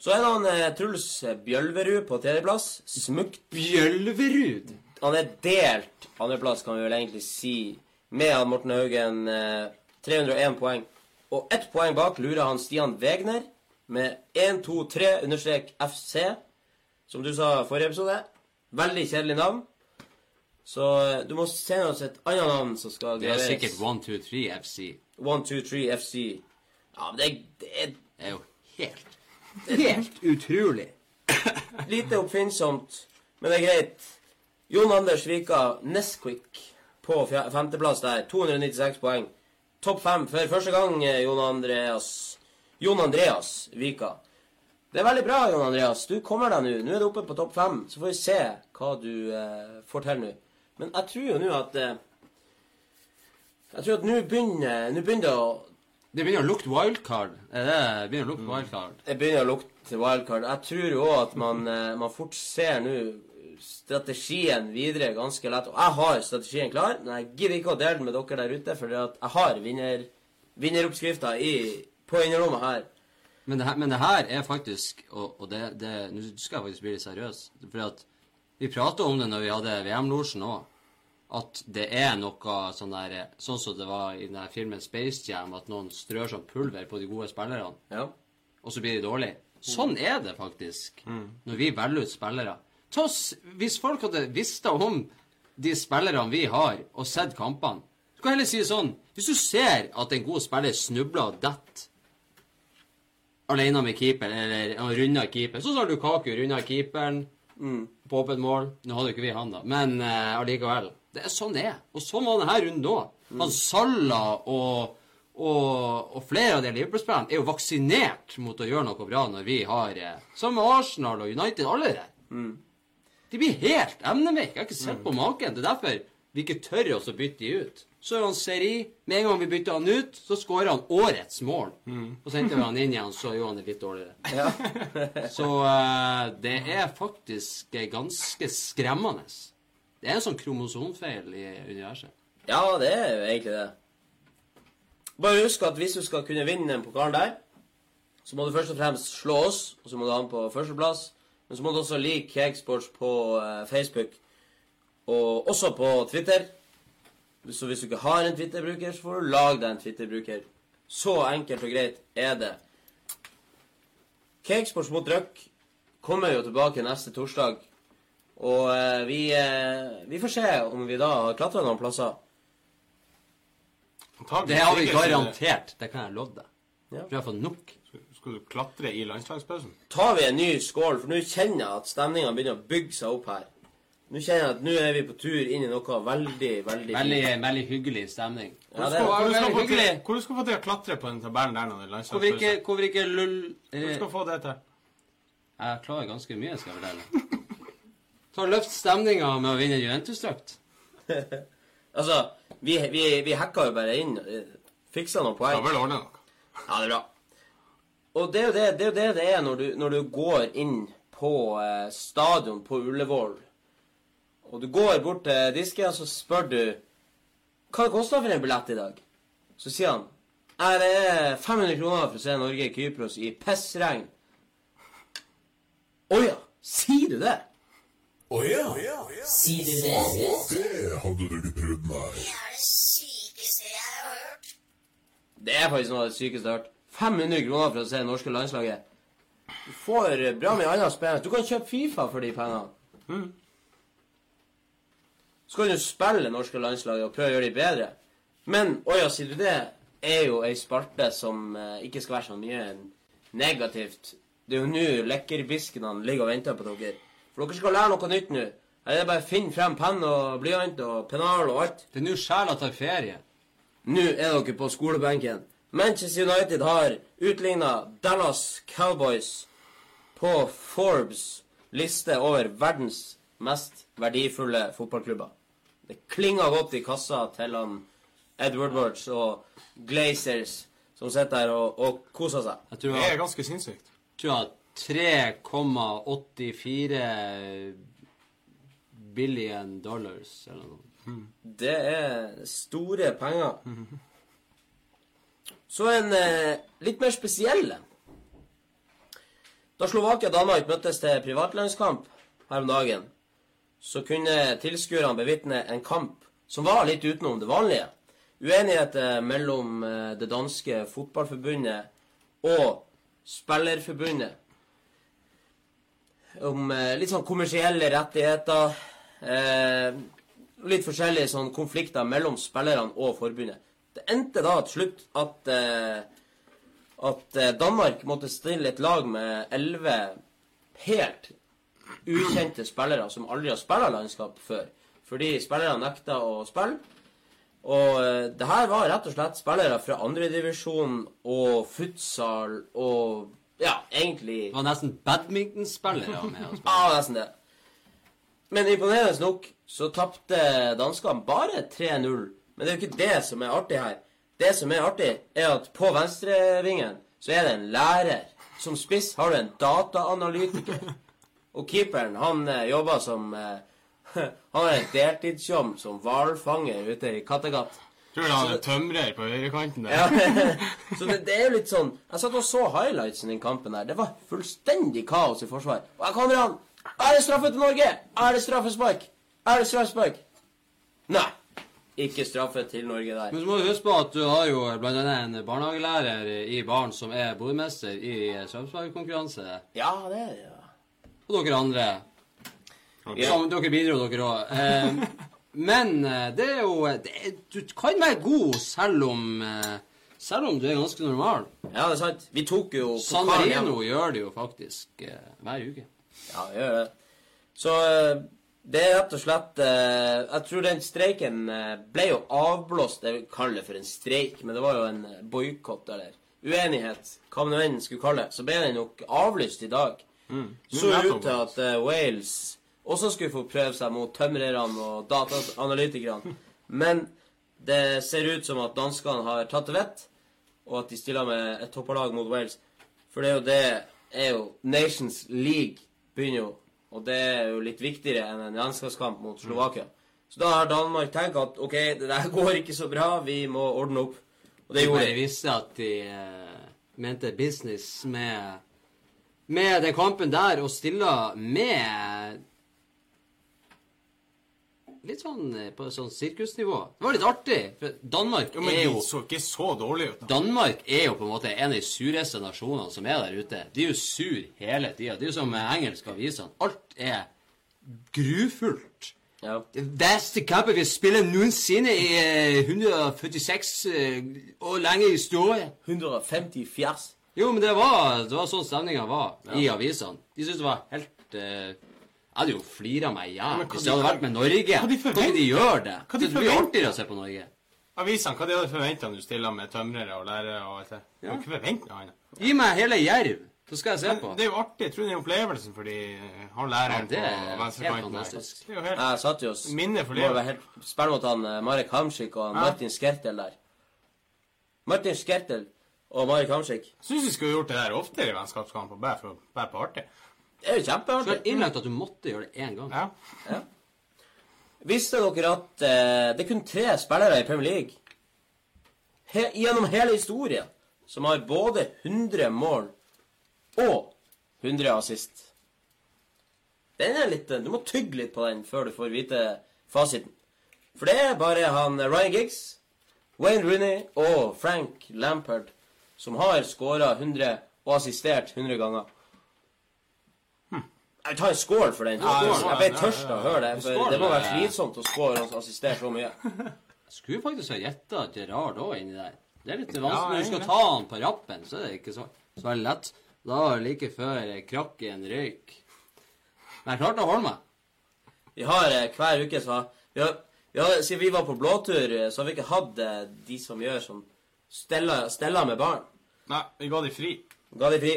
Så er det han eh, Truls Bjølverud på tredjeplass. Smukt. Bjølverud! Han er delt andreplass, kan vi vel egentlig si, med han Morten Haugen. Eh, 301 poeng. Og ett poeng bak lurer han Stian Wegner med 123 understrek FC, som du sa i forrige episode. Veldig kjedelig navn. Så eh, du må sende oss et annet navn som skal Det er sikkert 123 FC. 123 FC. Ja, men det, det er Det er jo helt Helt utrolig. lite oppfinnsomt, men det er greit. Jon Anders Vika Nesquik på femteplass der. 296 poeng. Topp fem for første gang, eh, Jon Andreas Jon Andreas Vika. Det er veldig bra, Jon Andreas. Du kommer deg nå. Nå er du oppe på topp fem. Så får vi se hva du eh, får til nå. Men jeg tror jo nå at eh, Jeg tror at nå begynner Nå begynner det å Det begynner å lukte wildcard. Det begynner å lukte wildcard? Det begynner å lukte wildcard. Jeg tror jo òg at man, eh, man fort ser nå strategien videre ganske lett. Og jeg har strategien klar, men jeg gidder ikke å dele den med dere der ute, for jeg har vinner, vinneroppskrifta på innerlommet her. Men det her, men det her er faktisk Og, og det, det Nå skal jeg faktisk bli litt seriøs. For at vi prata om det når vi hadde VM-losjen òg. At det er noe sånn der Sånn som det var i den filmen Space Jam, at noen strør sånn pulver på de gode spillerne, Ja. og så blir de dårlige. Sånn er det faktisk når vi velger ut spillere. Toss, hvis folk hadde visst om de spillerne vi har, og sett kampene Du kan heller si det sånn Hvis du ser at en god spiller snubler og detter alene med keeper, eller han runder keeper. Sånn som Lukaku runda keeperen på åpent mål. Nå hadde jo ikke vi han, da, men uh, allikevel. Det er sånn det er. Og sånn var denne runden òg. Han Salah og, og, og flere av de Liverpool-spillerne er jo vaksinert mot å gjøre noe bra når vi har eh, Sammen med Arsenal og United, alle der. De blir helt emneveike. Jeg har ikke sett på maken. Det er derfor vi ikke tør oss å bytte de ut. Så er han Seri. Med en gang vi bytter han ut, så skårer han årets mål. Og så henter vi han inn igjen, så gjør han det litt dårligere. så uh, det er faktisk eh, ganske skremmende. Det er en sånn kromosomfeil i universet. ja, det er jo egentlig det. Bare husk at hvis du skal kunne vinne den pokalen der, så må du først og fremst slå oss, og så må du ha den på førsteplass. Men så må du også like Cakesports på eh, Facebook, og også på Twitter. Så hvis du ikke har en Twitter-bruker, så får du lage deg en Twitter-bruker. Så enkelt og greit er det. Cakesports mot Røk kommer jo tilbake neste torsdag. Og eh, vi, eh, vi får se om vi da klatra noen plasser. Det har vi det- garantert. Det kan jeg love deg. Ja. For jeg har fått nok. Skal du klatre i landslagspausen? Tar vi en ny skål, for nå kjenner jeg at stemninga begynner å bygge seg opp her. Nå kjenner jeg at nå er vi på tur inn i noe veldig, veldig Veldig, veldig hyggelig stemning. Ja, det er skal du veldig få til- hyggelig. hvor du skal få til å klatre på den tabellen der når det er Hvorfor ikke, landslagspause? hvorfor ikke lull... Hvor Eh, skal du få det til? jeg klarer ganske mye, skal jeg fortelle. Ta og Løft stemninga med å vinne Juventus-drakt. Altså, vi, vi, vi hacka jo bare inn. eh, Fiksa noen Ja poeng. vel ordne noe. Ja, det er bra. Og det er jo det det er, det, det er når, du, når du går inn på eh, stadion på Ullevål, og du går bort til disken, og så spør du hva det koster for en billett i dag. Så sier han Nei, det er 500 kroner for å se Norge-Kypros i pissregn. Å ja, sier du det? Å ja. Sier du det? Det hadde du ikke trodd, nei. Det er det sykeste jeg har hørt. Det er faktisk noe av det sykeste jeg har hørt. 500 kroner for å se det norske landslaget. Du får bra med annet spennende. Du kan kjøpe Fifa for de pengene. Så kan du spille det norske landslaget og prøve å gjøre de bedre. Men å ja, sier du det, er jo ei spalte som eh, ikke skal være så mye negativt. Det er jo nå lekkerbiskenene ligger og venter på dere. For dere skal lære noe nytt nå. Her er det bare å finne frem penn og blyant og pennal og alt. Det er nå sjela tar ferie. Nå er dere på skolebenken. Manchester United har utligna Dallas Cowboys på Forbes liste over verdens mest verdifulle fotballklubber. Det klinger godt i kassa til han Edward Words og Glazers som sitter der og, og koser seg. Jeg tror Det er jeg ganske sinnssykt. tror jeg 3,84 billion dollars eller noe. Det er store penger. Så en eh, litt mer spesiell en. Da Slovakia og Danmark møttes til privatlandskamp her om dagen, så kunne tilskuerne bevitne en kamp som var litt utenom det vanlige. Uenigheter mellom eh, det danske fotballforbundet og Spillerforbundet om eh, litt sånn kommersielle rettigheter. Eh, litt forskjellige sånn konflikter mellom spillerne og forbundet. Det endte da til slutt at eh, at eh, Danmark måtte stille et lag med elleve helt ukjente spillere som aldri har spilt landskap før. Fordi spillerne nekta å spille. Og eh, det her var rett og slett spillere fra andredivisjon og futsal og ja, egentlig Det var nesten badmintonspillere med oss. Ja, nesten det. Men imponerende nok så tapte danskene bare 3-0. Men det er jo ikke det som er artig her. Det som er artig, er at på venstrevingen så er det en lærer. Som spiss har du en dataanalytiker. Og keeperen, han eh, jobber som eh, Han har et deltidsjobb som hvalfanger ute i Kattegat. Tror du han er tømrer på høyrekanten der? Ja, så det, det er jo litt sånn Jeg satt og så highlightsen i den kampen der. Det var fullstendig kaos i forsvar. Og her kommer han! Er det straffe til Norge? Er det straffespark? Er det straffespark? Nei. Ikke straffe til Norge der. Men så må du huske på at du har jo annet en barnehagelærer i baren som er bordmester i straffesparkkonkurranse. Ja, det er det. Ja. Og dere andre. Som dere bidro, dere òg. Eh, men eh, det er jo det er, Du kan være god selv om eh, Selv om du er ganske normal. ja, det er sant. Vi tok jo San. Marino gjør det jo faktisk eh, hver uke. Ja, det gjør det. Så eh, det er rett og slett eh, Jeg tror den streiken eh, ble jo avblåst. Jeg vil kalle det for en streik, men det var jo en eh, boikott eller uenighet, hva man enn skulle kalle det. Så ble den nok avlyst i dag. Så ut til at eh, Wales også skulle få prøve seg mot tømrerne og dataanalytikerne. Men det ser ut som at danskene har tatt det vett, og at de stiller med et topperlag mot Wales. For det er jo det er jo Nations League begynner jo, og det er jo litt viktigere enn en landslagskamp mot Slovakia. Så da har Danmark tenkt at OK, det der går ikke så bra, vi må ordne opp. Og det gjorde de. Jeg visste at de uh, mente business med med den kampen der, og stilla med Litt sånn eh, på sånn sirkusnivå. Det var litt artig, for Danmark Jo, men er de så ikke så dårlig ut. da. Danmark er jo på en måte en av de sureste nasjonene som er der ute. De er jo sur hele tida. Det er jo som med engelske avisene. Alt er grufullt. Ja. Det beste kampen vi spiller noensinne i eh, 146 eh, år lange historie. 150 fjers. Jo, men det var, det var sånn stemninga var i avisene. De syntes det var helt eh, Jeg hadde jo flira meg i hjel hvis jeg hadde vært med Norge. hva de Kan de gjøre det? Hva de det blir artigere å se på Norge. Avisene, hva de hadde forventa når du stiller med tømrere og lærere og alt det? Ja. ikke forventa annet. Gi meg hele Jerv, så skal jeg se på. Men det er jo artig. Jeg tror det er opplevelsen for de har læreren Ja, det på venstrekanten. Det er jo helt Jeg satt jo Minne for livet. være helt Spille mot han eh, Marek Hamsik og han Ja. Martin Skertel der. Martin Skertel og Marek Hamsik. Syns vi skulle gjort det der oftere i vennskapskamper, bare for bare på artig. Det er jo kjempeartig. innlagt at du måtte gjøre det én gang. Ja. Visste dere at eh, det er kun tre spillere i Premier League he gjennom hele historien som har både 100 mål og 100 assist? Den er litt Du må tygge litt på den før du får vite fasiten. For det er bare han eh, Ryan Giggs, Wayne Rooney og Frank Lampard som har skåra 100 og assistert 100 ganger. Jeg tar en skål for den. Ja, jeg ble tørst av å høre det. For det må være slitsomt å skåre og assistere så mye. Jeg skulle faktisk ha gjetta Gerard òg inni der. Det er litt vanskelig. Når du skal ta han på rappen, så er det ikke så, så veldig lett. Da var det like før krakk i en røyk. Men jeg klarte å holde meg. Vi har eh, hver uke så vi har, vi har, Siden vi var på blåtur, eh, så har vi ikke hatt eh, de som gjør sånn Stella, steller med barn. Nei, vi ga de fri. Ga de fri.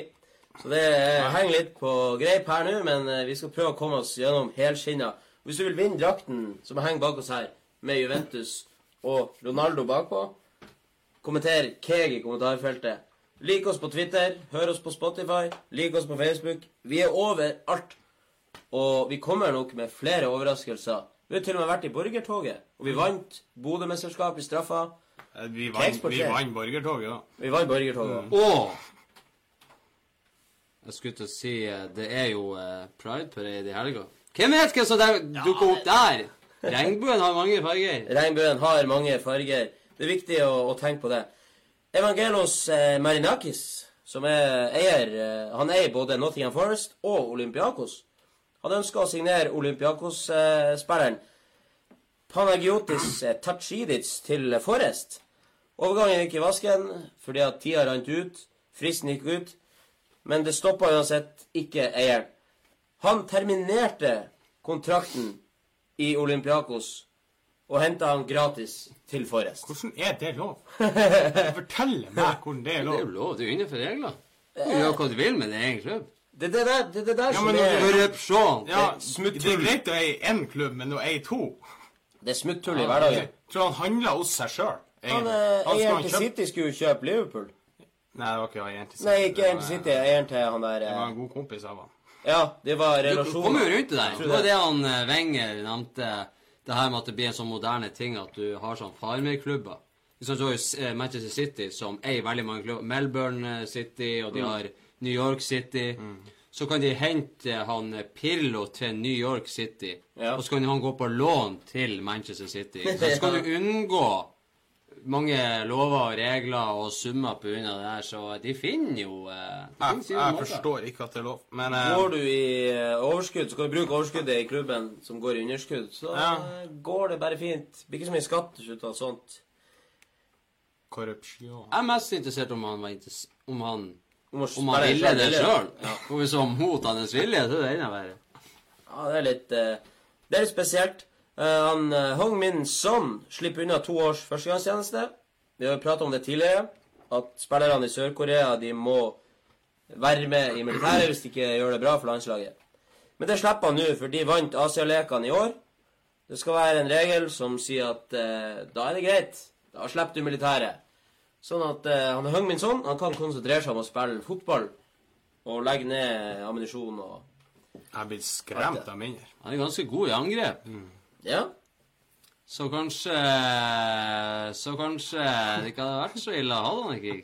Så det eh, henger litt på greip her nå, men eh, vi skal prøve å komme oss gjennom helskinna. Hvis du vil vinne drakten som henger bak oss her, med Juventus og Ronaldo bakpå, kommenter Keg i kommentarfeltet. Lik oss på Twitter, hør oss på Spotify, lik oss på Facebook. Vi er overalt. Og vi kommer nok med flere overraskelser. Vi har til og med vært i borgertoget, og vi vant Bodø-mesterskapet i straffa. Eh, Vi vant, vi vant borgertoget, da. Vi vant borgertoget. Mm. Og Jeg skulle til å si eh, det er jo eh, Pride-parade i helga. Hvem vet hva som dukker opp der? Regnbuen har mange farger. Regnbuen har mange farger. Det er viktig å, å tenke på det. Evangelos eh, Marinakis, som er eier eh, Han eier både Nottingham Forest og Olympiakos. Han ønsker å signere Olympiakos-spilleren Panagiotis eh, Tachidic til Forest. Overgangen gikk i vasken fordi at tida rant ut. Fristen gikk ut. Men det stoppa uansett ikke eieren. Han terminerte kontrakten i Olympiakos og henta han gratis til Forrest. Hvordan er det lov? Fortell meg hvordan det er lov. Det er jo lov. Det er jo innenfor regler. Du gjør hva du vil med din egen klubb. Det er det der, det det der Ja, som er du- Korrupsjon. Ja, det er greit å eie én klubb, men å eie to Det er smutthull i hverdagen. Jeg tror han handler hos seg sjøl. Han, eh, Eieren til City skulle jo kjøpe Liverpool. Nei, det var ikke eieren til City. Nei, ikke Det eieren til City. Eieren til han der Det var eh, en god kompis av han. Ja, det var relasjonen. Du kommer jo rundt det der. Det var det han eh, Wenger nevnte. Det her med at det blir en sånn moderne ting at du har sånn farmerklubber. Sant, Du har jo eh, Manchester City, som eier veldig mange klubber. Melbourne eh, City, og de Mm. har New York City. Så kan de hente han eh, Pirlo til New York City, Ja. og så kan han gå på lån til Manchester City. Så skal du unngå mange lover og regler og summer av det her, så de finner jo eh, de Jeg, finner jeg forstår ikke at det er lov, men eh, Går du i eh, overskudd, så kan du bruke overskuddet i klubben som går i underskudd. Så Ja. eh, går det bare fint. Blir ikke så mye skatt ut av sånt. korrupsjon Jeg er mest interessert om han var interess om han Om, å Om han spille ville selv, det ville. sjøl. Ja. Om vi så mot hans vilje, så er det enda verre. Ja, det er litt eh, Det er litt spesielt. Eh, han uh, Hong Min Son slipper unna to års førstegangstjeneste. Vi har jo pratet om det tidligere, at spillerne i Sør-Korea de må være med i militæret hvis de ikke gjør det bra for landslaget. Men det slipper han nå, for de vant Asialekene i år. Det skal være en regel som sier at eh, da er det greit. Da slipper du militæret. Sånn at eh, han Hung Min Son han kan konsentrere seg om å spille fotball og legge ned ammunisjon og Jeg er blitt skremt av mindre. Han er ganske god i angrep. Ja. Så kanskje Så kanskje det ikke hadde vært så ille å ha han ikke.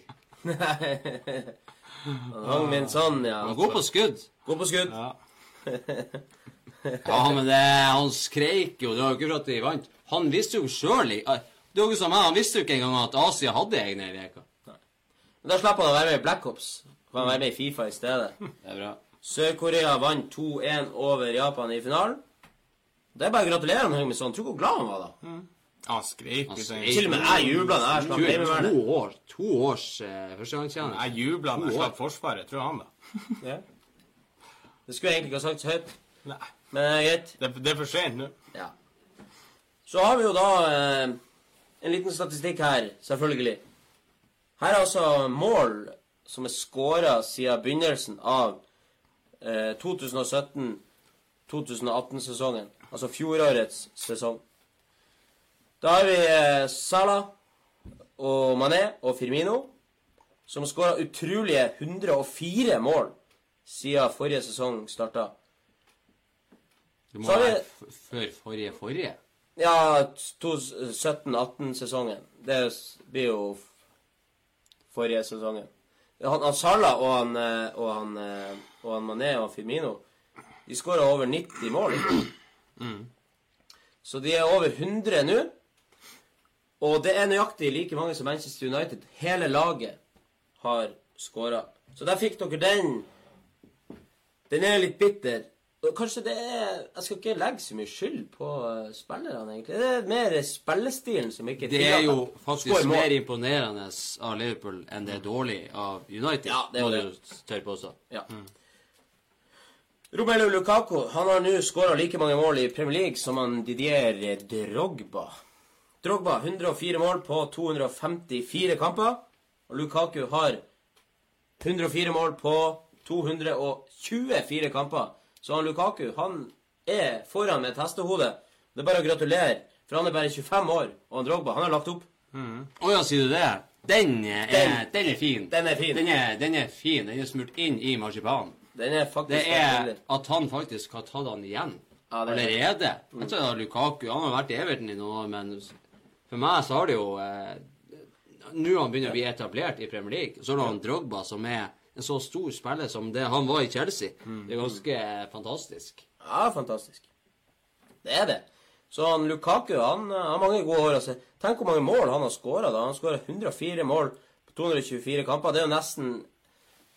Han hang min sånn, ja. Er god på skudd. God på skudd. Ja. Ja, men det, han skreik jo. Det var jo ikke for at de vant. Han visste jo sjøl Det var jo som meg, han visste jo ikke engang at Asia hadde egne reker. Men Da slapp han å være med i Black Ops. Kan være med i Fifa i stedet. Det er bra. Sør-Korea vant 2-1 over Japan i finalen. Det er bare å gratulere han med sånn. Tror du hvor glad han var da? Han skreik Han skreik. Til og med jeg jubla da jeg slapp Heimevernet. to år. To års uh, førstegangstjeneste. Jeg jubla da jeg slapp Forsvaret, tror han da. Ja. Det skulle jeg egentlig ikke ha sagt så høyt, Nei, men er greit. det, det er for sent nå. Ja. Så har vi jo da uh, en liten statistikk her, selvfølgelig. Her er altså mål som er scora siden begynnelsen av eh, 2017-2018-sesongen. Altså fjorårets sesong. Da har vi eh, Salah og Mané og Firmino, som skåra utrolige 104 mål siden forrige sesong starta. Det må være før forrige forrige. Ja, 17-18-sesongen. Det blir jo forrige sesongen. Han, han Salah og han, eh, og han, eh, og han Mané og Firmino De skåra over 90 mål. Så de er over 100 nå. Og det er nøyaktig like mange som Manchester United. Hele laget har skåra. Så der fikk dere den. Den er litt bitter. Og Kanskje det er Jeg skal ikke legge så mye skyld på eh, spillerne, egentlig. Det er mer spillestilen som ikke Det er jo faktisk mer imponerende av Liverpool enn det er dårlig av United. Ja, det er må det. du tørre påstå. Ja. Romelu Lukaku han har nå skåra like mange mål i Premier League som han Didier Drogba. Drogba 104 mål på 254 kamper. Og Lukaku har 104 mål på 224 kamper. Så han Lukaku han er foran med et hestehode. Det er bare å gratulere, for han er bare 25 år. Og han Drogba han har lagt opp. Å ja, sier du det? Den er, Den- den, er fin. den er fin. Den er, den er fin. Den er smurt inn i marsipanen. Den er faktisk Det er at han faktisk har tatt han igjen Ja, det er- allerede. Jeg tror Lukaku han har vært i Everton i noen år, men for meg så har det jo eh, Nå har han begynt å bli etablert i Premier League. Så har du han Drogba, som er en så stor spiller som det han var i Chelsea. Det er ganske fantastisk. Ja, fantastisk. Det er det. Så han Lukaku han eh, har mange gode år. Altså. Tenk hvor mange mål han har skåra. Han har skåra 104 mål på 224 kamper. Det er jo nesten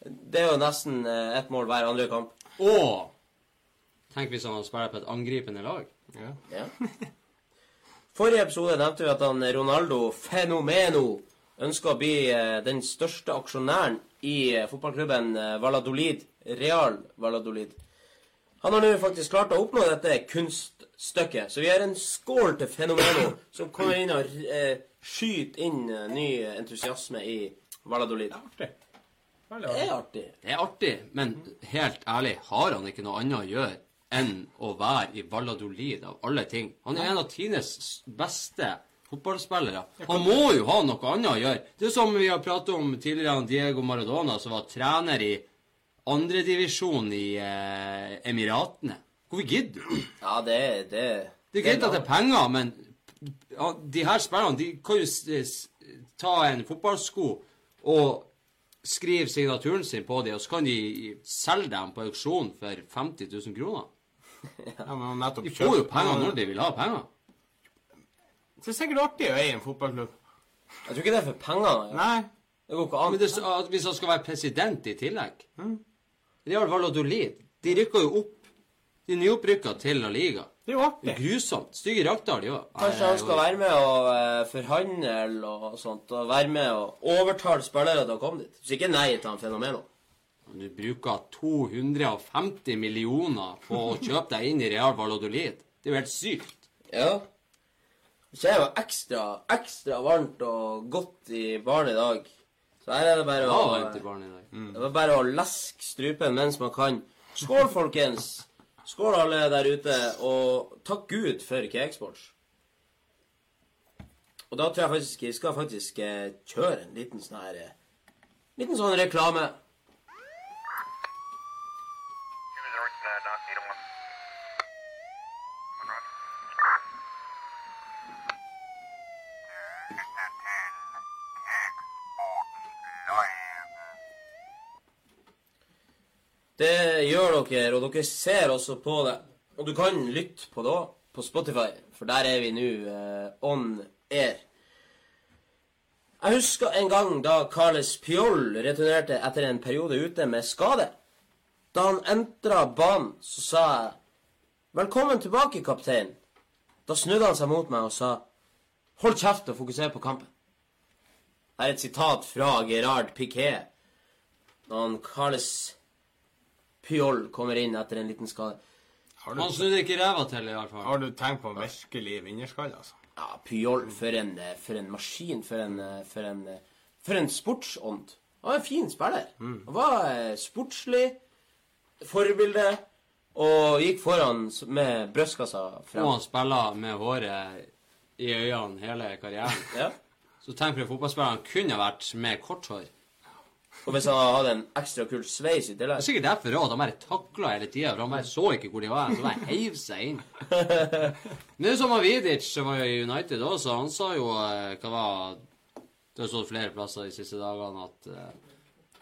Det er jo nesten eh, ett mål hver andre kamp. Og tenk hvis han spiller på et angripende lag. Ja. Ja. Forrige episode nevnte vi at han Ronaldo Fenomeno ønsker å bli eh, den største aksjonæren i eh, fotballklubben Valladolid. Real Valladolid. Han har nå faktisk klart å oppnå dette kunststykket. Så vi har en skål til Fenomeno, som kommer inn og eh, skyter inn ny entusiasme i Valladolid. Artig. Det er artig. Det er artig, men helt ærlig, har han ikke noe annet å gjøre enn å være i Valladolid av alle ting? Han er en av Tines beste fotballspillere. Han må jo ha noe annet å gjøre. Det er som vi har pratet om tidligere, Diego Maradona, som var trener i andredivisjon i eh, Emiratene. Hvorfor gidder du? Ja, det er det, Det er greit at det er penger, men ja, de her spillerne de kan jo ta en fotballsko og skrive signaturen sin på dem, og så kan de selge dem på auksjon for 50 000 kroner. Ja, men nettopp De får jo penger når de vil ha penger. Så det er sikkert artig å eie en fotballklubb. Jeg tror ikke det er for penger. Ja. Nei. Det går ikke an. Men det, at hvis han skal være president i tillegg Real Valladolid De rykker jo opp. De nyopprykka til La Liga. Det er jo artig. grusomt. Stygge drakter, de òg. Kanskje han skal være med og eh, forhandle og sånt, og være med og overtale spillere til å komme dit. Så ikke nei til han Fenomeno. Du bruker 250 millioner på å kjøpe deg inn i Real Valladolid. Det er jo helt sykt. Ja. Så er jo ekstra, ekstra varmt og godt i baren i dag. Så her er det bare Ja, å, varmt i baren i dag. det er bare å leske strupen mens man kan. Skål, folkens! Skål, alle der ute, og takk Gud for Cakesports. Og da tror jeg faktisk jeg skal faktisk eh, kjøre en liten sånn her eh, Liten sånn reklame. Det gjør dere, og dere ser også på det. Og du kan lytte på det òg, på Spotify, for der er vi nå eh, on air. Jeg husker en gang da Carles Piol returnerte etter en periode ute med skade. Da han entra banen, så sa jeg 'Velkommen tilbake, kaptein'. Da snudde han seg mot meg og sa 'Hold kjeft og fokuser på kampen'. Her er et sitat fra Gerard Piquet da han Carles Pyol kommer inn etter en liten skade. Har du, Han snudde ikke ræva til, i hvert fall. har du tenkt på virkelig vinnerskalle, altså? Ja, Pjoll for en, for en maskin. For en, for en, for en sportsånd. Han var en fin spiller. Han var eh, sportslig, forbilde, og gikk foran med brystkassa Og han spiller med håret i øynene hele karrieren. Ja. Så tenk for en fotballspiller han kunne vært med kort hår. Og hvis han hadde en ekstra kul sveis i Det er sikkert derfor at han bare takla hele tida, for han bare så ikke hvor de var. Så bare heiv seg inn. Men det er som Vidic, som var i United også, han sa jo eh, hva var Det har stått flere plasser de siste dagene at eh,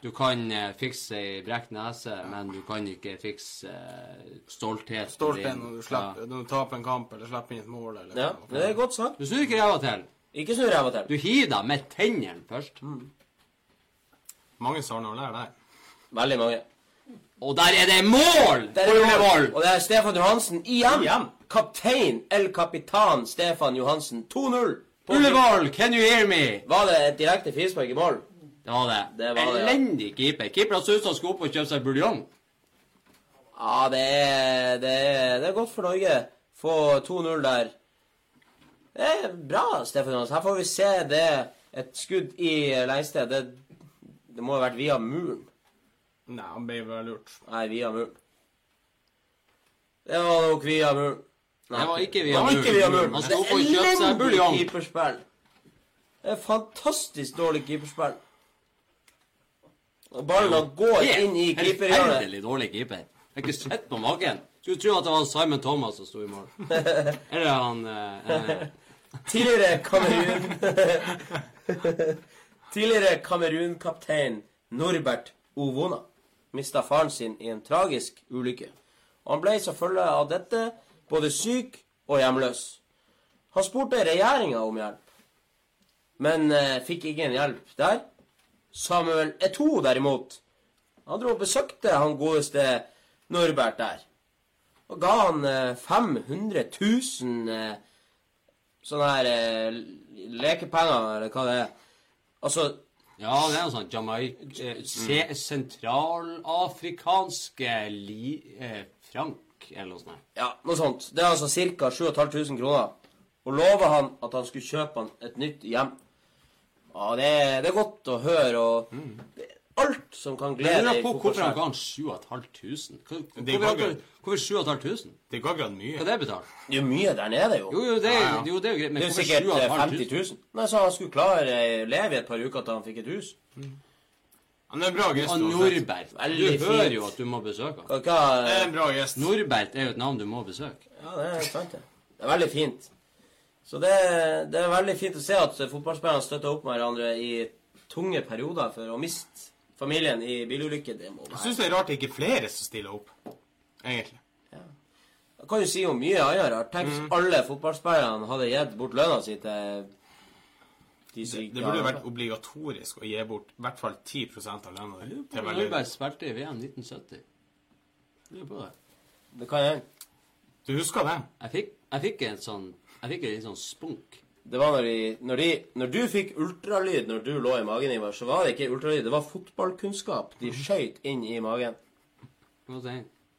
du kan eh, fikse ei brekt nese, men du kan ikke fikse eh, stolthet. Stolthet når du, slipper, når du taper en kamp eller slipper inn et mål. Eller Ja, det er godt sagt. Du snur ikke ræva til. Ikke snur ræva til. Du hiver deg med tennene først. Mange sa noe der. der. Veldig mange. Og der er det mål! Der er Ullevål! mål. Og det er Stefan Johansen igjen. Igjen. Kaptein El Kapitan Stefan Johansen. 2-0. Ullevål, can you hear me? Var det et direkte frispark i mål? Det var det. Det var det, ja. Elendig keeper. Keeperen så ut som han skulle opp og kjøpe seg buljong. Ja, det er, det er, det er godt for Norge. Få 2-0 der. Det er bra, Stefan Johansen. Her får vi se det. Et skudd i lengste. Det, det må ha vært via muren. Nei, han ble vel lurt. Nei, via muren. Det var nok via muren. Nei, Det var ikke via det var ikke via muren. Han sto på å kjøpe seg buljong. keeperspill. Det er fantastisk dårlig keeperspill. Og ballen går inn i keeperhjørnet. Forferdelig dårlig keeper. Jeg har ikke sett på magen. Skulle tro at det var Simon Thomas som sto i mål. Eller han eh, eh, Tidligere Kamerun Tidligere Kamerun-kaptein Norbert Ovona mista faren sin i en tragisk ulykke. Og han ble som følge av dette både syk og hjemløs. Han spurte regjeringa om hjelp, men eh, fikk ingen hjelp der. Samuel Eto, derimot, han dro og besøkte han godeste Norbert der. Og ga han eh, 500 000 eh, sånne her eh, lekepenger, eller hva det er. Altså Ja, det er noe sånt Jamaica eh, se- Sentralafrikanske li, eh, frank, eller noe sånt. Ja, noe sånt. Det er altså ca. 7500 kroner. Og lova han at han skulle kjøpe han et nytt hjem. Ja, det det er godt å høre, og det er alt som kan glede deg. hvorfor han ga han 7500. Hvor- Det er Hvorfor, ikke hvorfor 7500? Det er ikke Hva mye. er det betalt? Det er jo mye der nede, jo. Jo, jo, det, Ja, ja. jo, det er jo greit, men Det er sikkert eh, 7500? 50 000. Nei, så han skulle klare å leve i et par uker til han fikk et hus. Han er en bra gest. Og. Norbert. Du hører jo at du må besøke han. Hva, hva Det er en bra gest. Norbert er jo et navn du må besøke. Ja, det er sant, det. Det er veldig fint. Så det, det er veldig fint å se at fotballspillerne støtter opp med hverandre i tunge perioder for å miste familien i bilulykke. Det må være Jeg syns det er rart det ikke er flere som stiller opp. Egentlig. Jeg kan jo si om mye annet rart. Tenk Mm. hvis alle fotballspillerne hadde gitt bort lønna si til de Det, syke. det burde jo vært obligatorisk å gi bort i hvert fall 10% av lønna di til veldedighet. Norbert spilte i VM 1970. Lurer på det. Det kan hende. Du husker det? Jeg fikk, jeg fikk en sånn Jeg fikk en sånn spunk. Det var når, de, når, de, når du fikk ultralyd når du lå i magen, Ivar, så var det ikke ultralyd. Det var fotballkunnskap de skøyt inn i magen.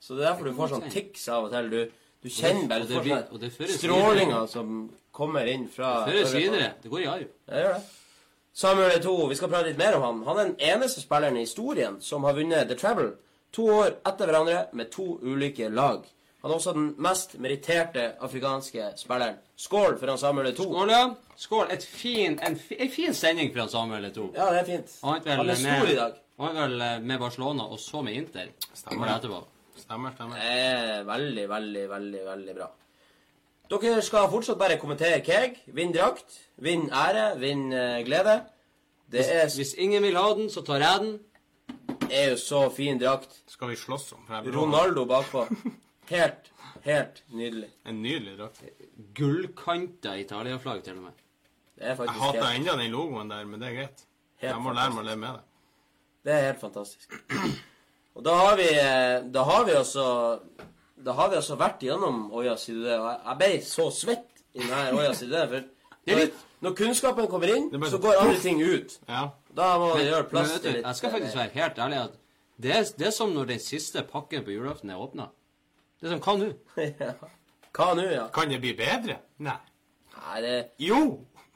Så det er derfor du får sånn tics av og til. Du, du kjenner bare Og det og det strålinger som kommer inn fra Føres videre. Det går i arv. Det gjør det. Samuel Eto, vi skal prate litt mer om han. Han er den eneste spilleren i historien som har vunnet The Travel to år etter hverandre med to ulike lag. Han er også den mest meritterte afrikanske spilleren. Skål for han Samuel Eto'o. Skål, ja. Skål. Et fin, en, en fin sending fra Samuel Eto'o. Ja, det er fint. Han vel Han er stor i dag. Han er vel med Barcelona og så med Inter. Stemmer. Det etterpå. Stemmer, stemmer. Det er veldig, veldig, veldig veldig bra. Dere skal fortsatt bare kommentere keg. Vinn drakt, vinn ære, vinn eh, glede. Det er, Hvis ingen vil ha den, så tar jeg den. Det er jo så fin drakt. Skal vi slåss om? Ronaldo bakpå. Helt, helt nydelig. En nydelig drakt. Gullkanta Italia-flagg, til og med. Det er Jeg hater helt, ennå den logoen der, men det er greit. helt Jeg må lære meg å leve med det. Det er helt fantastisk. Og da har vi, eh, da har vi også da har vi altså vært gjennom Oja, Sidé. Og jeg, ble så svett i denne Oja, Sidé. For Det er når, litt- når kunnskapen kommer inn, bare så går andre ting ut. Ja. Da må vi gjøre plass til litt jeg skal faktisk være helt ærlig at det er, det er som når den siste pakken på julaften er åpna. Det er som hva nå? ja. Hva nå, ja? Kan det bli bedre? Nei. Nei, det, Jo!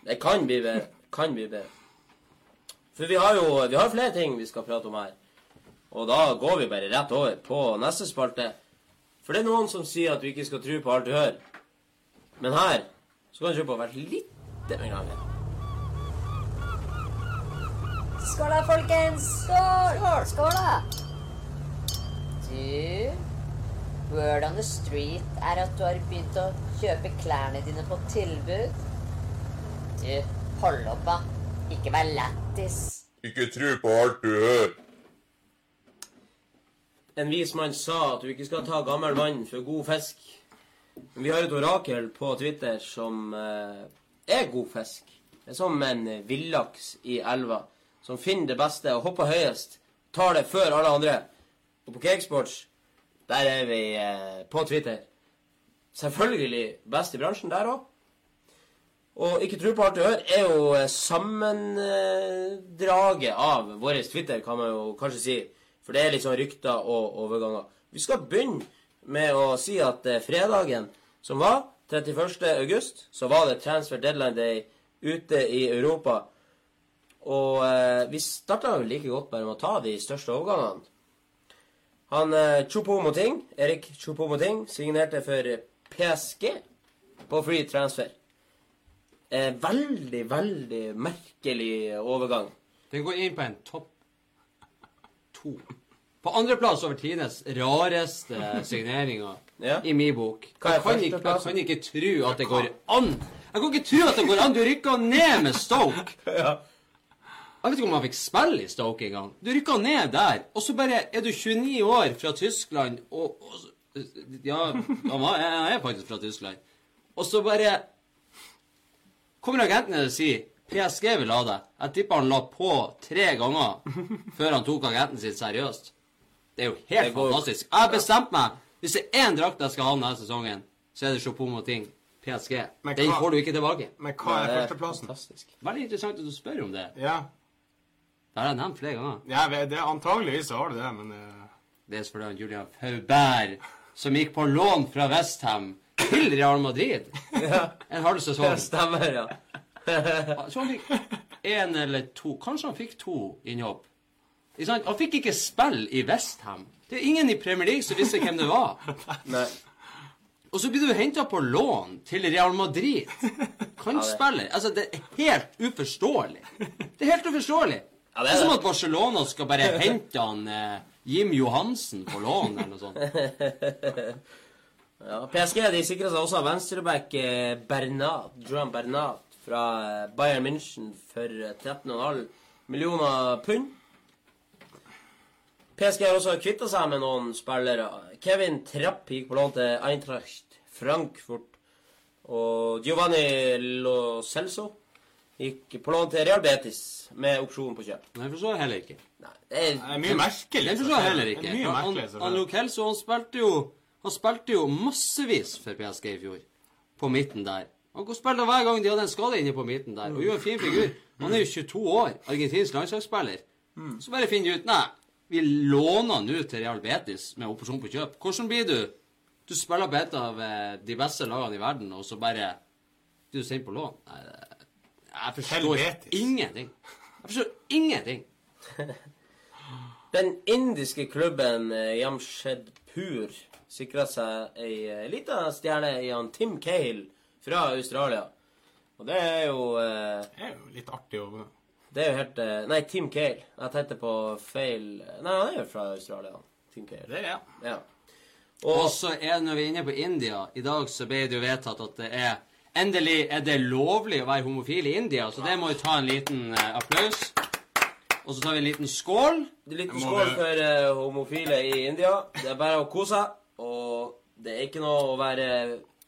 det kan bli bedre. Kan bli bedre. For vi har jo vi har flere ting vi skal prate om her. Og da går vi bare rett over på neste spalte. For det er noen som sier at du ikke skal tro på alt du hører. Men her så kan du tro på hvert lite grann. Skål da, folkens! Skål! Skål, da! Du, word on the street er at du har begynt å kjøpe klærne dine på tilbud. Du, hold opp, da. Ikke vær lættis. Ikke tro på alt du hører. En vis mann sa at du ikke skal ta gammel vann for god fisk. Men vi har et orakel på Twitter som eh, er god fisk. Det er som en villaks i elva som finner det beste og hopper høyest. Tar det før alle andre. Og på Cakesports, der er vi eh, på Twitter. Selvfølgelig best i bransjen der òg. Og ikke tro på alt du hører, er jo eh, sammendraget av vår Twitter, kan man jo kanskje si. For det er litt sånn rykter og overganger. Vi skal begynne med å si at eh, fredagen som var, 31. august, så var det transfer deadline day ute i Europa. Og eh, vi starta like godt bare med å ta de største overgangene. Han eh, Choupo-Moting, Erik Choupo-Moting, signerte for PSG på free transfer. Eh, veldig, veldig merkelig overgang. Den går inn på en topp to. På andreplass over tidenes rareste signeringer Ja. i min bok. Jeg kan, ikke, jeg kan ikke tro at det går an. Jeg kan ikke tro at det går an. Du rykka ned med Stoke. Jeg vet ikke om han fikk spille i Stoke engang. Du rykka ned der, og så bare er du 29 år fra Tyskland og, og Ja, han var, jeg er faktisk fra Tyskland. Og så bare kommer agenten og sier PSG vil ha deg. Jeg tipper han la på tre ganger før han tok agenten sin seriøst. Det er jo helt går- fantastisk. Jeg har bestemt meg. Hvis det er én drakt jeg skal ha denne sesongen, så er det Choupo-Moting PSG. Men Den hva- får du ikke tilbake. Men hva er førsteplassen? Veldig interessant at du spør om det. Ja. Det har jeg nevnt flere ganger. ja det antageligvis har du det, men uh... Det er fordi han Julian Faubert, som gikk på lån fra Westham til Real Madrid en halv sesong. Det stemmer, ja. Så han fikk én eller to Kanskje han fikk to innhopp. Han fikk ikke spill i Westham. Det er ingen i Premier League som visste hvem det var. Nei. Og så blir du henta på lån til Real Madrid. Kantspiller. Altså, det er helt uforståelig. Det er helt uforståelig. Ja, det er som at Barcelona skal bare hente han eh, Jim Johansen på lån eller noe sånt. Ja, PSG de sikra seg også venstreback eh, Bernat, Joan Bernat fra eh, Bayern München for eh, 13,5 millioner pund. PSG har også kvitta seg med noen spillere. Kevin Trapp gikk på lån til Eintracht Frankfurt. Og Giovanni Lo Celso gikk på lån til Real Betis med opsjon på kjøp. Jeg forstår heller ikke. Nei, det er det er mye merkelig. Den forstår jeg heller ikke. Det mye merkelig, han. Kelso, han spilte jo Han spilte jo massevis for PSG i fjor. På midten der. Han spilte hver gang de hadde en skade inne på midten der. Og gjorde en fin figur. Han er jo 22 år. Argentinsk landslagsspiller. Så bare finner de ut Nei, vi låner nå til Real Betis med opsjon på kjøp. Hvordan blir du? Du spiller på et av eh, de beste lagene i verden, og så bare Du er sendt på lån. Nei, det- jeg forstår Helvetes. ingenting. Jeg forstår ingenting. Den indiske klubben eh, Jamshedpur sikra seg ei eh, lita stjerne i han Tim Cale fra Australia. Og det er jo eh, Det er jo litt artig å Det er jo helt eh, Nei, Tim Cale. Jeg tenkte på feil Nei, han er jo fra Australia. Tim Cale. Det er ja. Ja. Og Og så er når vi er inne på India I dag så ble det jo vedtatt at det er Endelig er det lovlig å være homofil i India, så det må vi ta en liten eh, applaus. Og så tar vi en liten skål. det er liten skål for eh, homofile i India. Det er bare å kose seg. Og det er ikke noe å være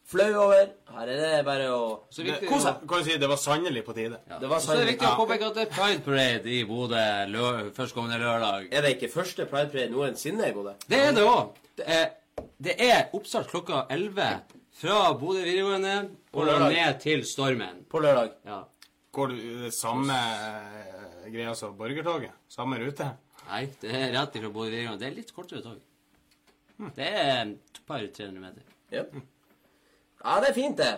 flau over. Her er det bare å kose Det, deg. kan du si det var sannelig på tide. ja. Det var sannelig. så er det viktig å påpeke at det er Pride Parade i Bodø lø førstkommende lørdag. Er det ikke første Pride Parade noensinne i Bodø? Det er det òg. Det er oppstart klokka 11 fra Bodø videregående og ned til Stormen. På lørdag. Ja. Går du det samme eh, greia som Borgertoget? Samme rute? Nei, det er rett ifra Bodø videregående. Det er litt kortere tog. Det er et par 300 meter. Ja. ja, det er fint, det.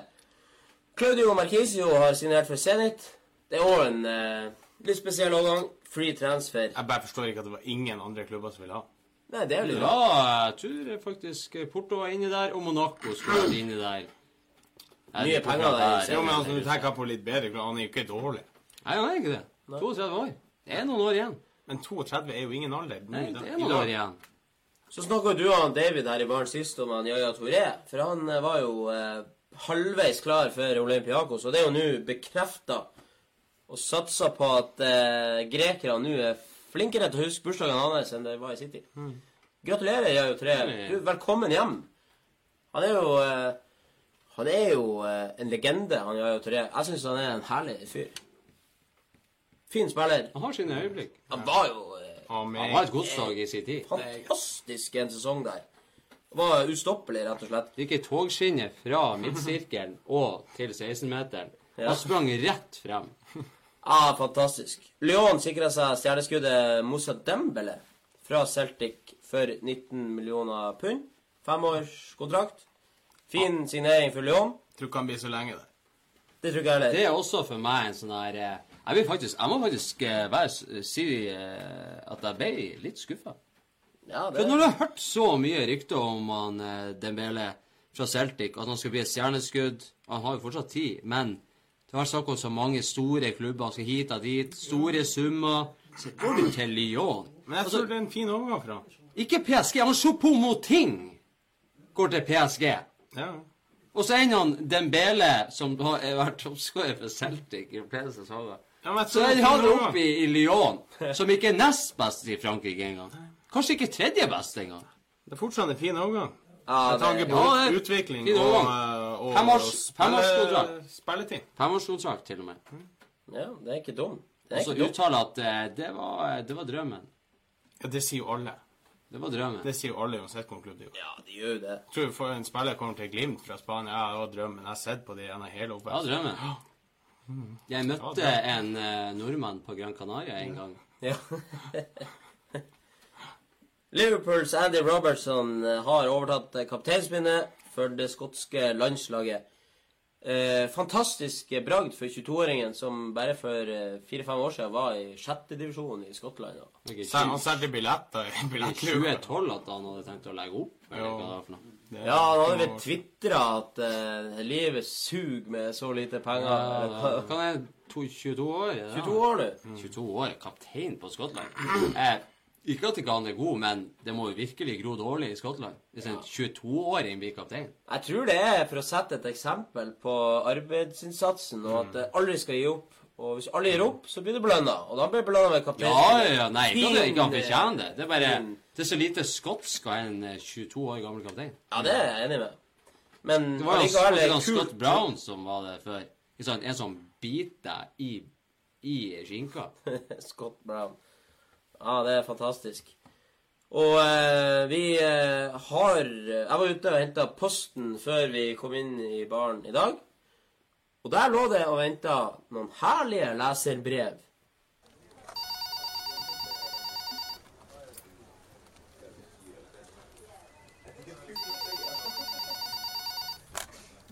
Claudio Marquisio har signert for Zenit. Det er òg en eh, litt spesiell overgang. Free transfer. Jeg bare forstår ikke at det var ingen andre klubber som ville ha. Nei, det er jo litt Ja, jeg tror faktisk Porto var inni der, og Monaco skulle vært inni der. Mye penger der. Jo, men altså, du tenker på litt bedre, for han er jo ikke dårlig. Nei, han er ikke det. 32 år. Det er noen år igjen. Men 32 er jo ingen alder. Nei, det er noen år igjen. Så snakka du og David her i baren sist om han Yaya Toré, For han eh, var jo eh, halvveis klar for Olympiakos, og det er jo nå bekrefta. Og satsa på at eh, grekerne nå er flinkere til å huske bursdagen hans enn det var i City. Gratulerer, Yaya Touré. Du, velkommen hjem. Han er jo eh, Han er jo eh, en legende, han Yaya Touré. Jeg syns han er en herlig fyr. Fin spiller. Han har sine øyeblikk. Han var jo eh, Ja, Han var et godslag i sin tid. fantastisk en sesong der. Var ustoppelig, rett og slett. Gikk i togskinnet fra midtsirkelen og til 16-meteren. Ja. Han sprang rett frem. Ja, fantastisk. Lyon sikra seg stjerneskuddet Moussa Dembele fra Celtic for 19 millioner pund. Femårskontrakt. Fin signering for Lyon. Tror ikke han blir så lenge der. Det tror ikke jeg Det heller. er også for meg en sånn her eh, Jeg, vil faktisk, jeg må faktisk eh, være, si eh, at jeg ble litt skuffa. Ja, For når du har hørt så mye rykter om han Dembele fra Celtic, at han skal bli et stjerneskudd Han har jo fortsatt tid, men det har vært snakk om så mange store klubber, skal hit og dit, store summer Så går du til Lyon. Men jeg tror det er en fin overgang for han. Ikke PSG. Han Chopin Moting går til PSG. Ja. Og så ender han Dembele, som har vært toppskårer for Celtic i flere sesonger. Ja, Så tror er det er han oppe i, i Lyon, som ikke er nest best i Frankrike engang. Kanskje ikke tredje best engang. Det er fortsatt en fin overgang. Ja, Med tanke på Ja, er utvikling og, overgang. og, og spilletid. Spille. Femårskontrakt til og med. ja, det er ikke dumt. Og så uttale uttaler at eh, det var, det var drømmen. Ja, det sier jo alle. Det var drømmen. Det sier jo alle uansett hvilken klubb de gjør. Ja, de gjør det. Tror for en spiller kommer til Glimt fra Spania, ja, det var drømmen. Jeg har sett på det gjennom hele Ja, oppveksten. drømmen. Jeg møtte en uh, nordmann på Gran Canaria en gang. Ja. Liverpools Andy Robertson eh, har overtatt eh, kapteinspinnet for det skotske landslaget. Eh, fantastisk eh, bragd for 22-åringen som bare for fire-fem år siden var i sjette divisjon i Skottland. Han solgte billetter i i billettklubben. 2012 at han hadde tenkt å legge opp? Jo. Ja, han hadde vel tvitra at eh, livet suger med så lite penger. Ja, kan jeg to, 22 år? Ja. 22 år nå. 22 år, kaptein på Skottland. Eh, ikke at ikke han er god, men det må jo virkelig gro dårlig i Skottland. Hvis en 22-åring blir kaptein. Jeg tror det er for å sette et eksempel på arbeidsinnsatsen, og at alle aldri skal gi opp. Og hvis alle gir opp, så blir det belønna. Og da blir det belønna med Ja, ja, nei, ikke at ikke han Fin, fortjener det. Det er bare. Det er så lite skotsk av en eh, 22 år gammel kaptein. Ja, det er jeg enig med. Men Det var jo det Scott. Brown som var det før. En som biter deg i, i skinka. Scott Brown. Ja, det er fantastisk. Og eh, vi eh, har Jeg var ute og henta posten før vi kom inn i baren i dag. Og der lå det og venta noen herlige leserbrev.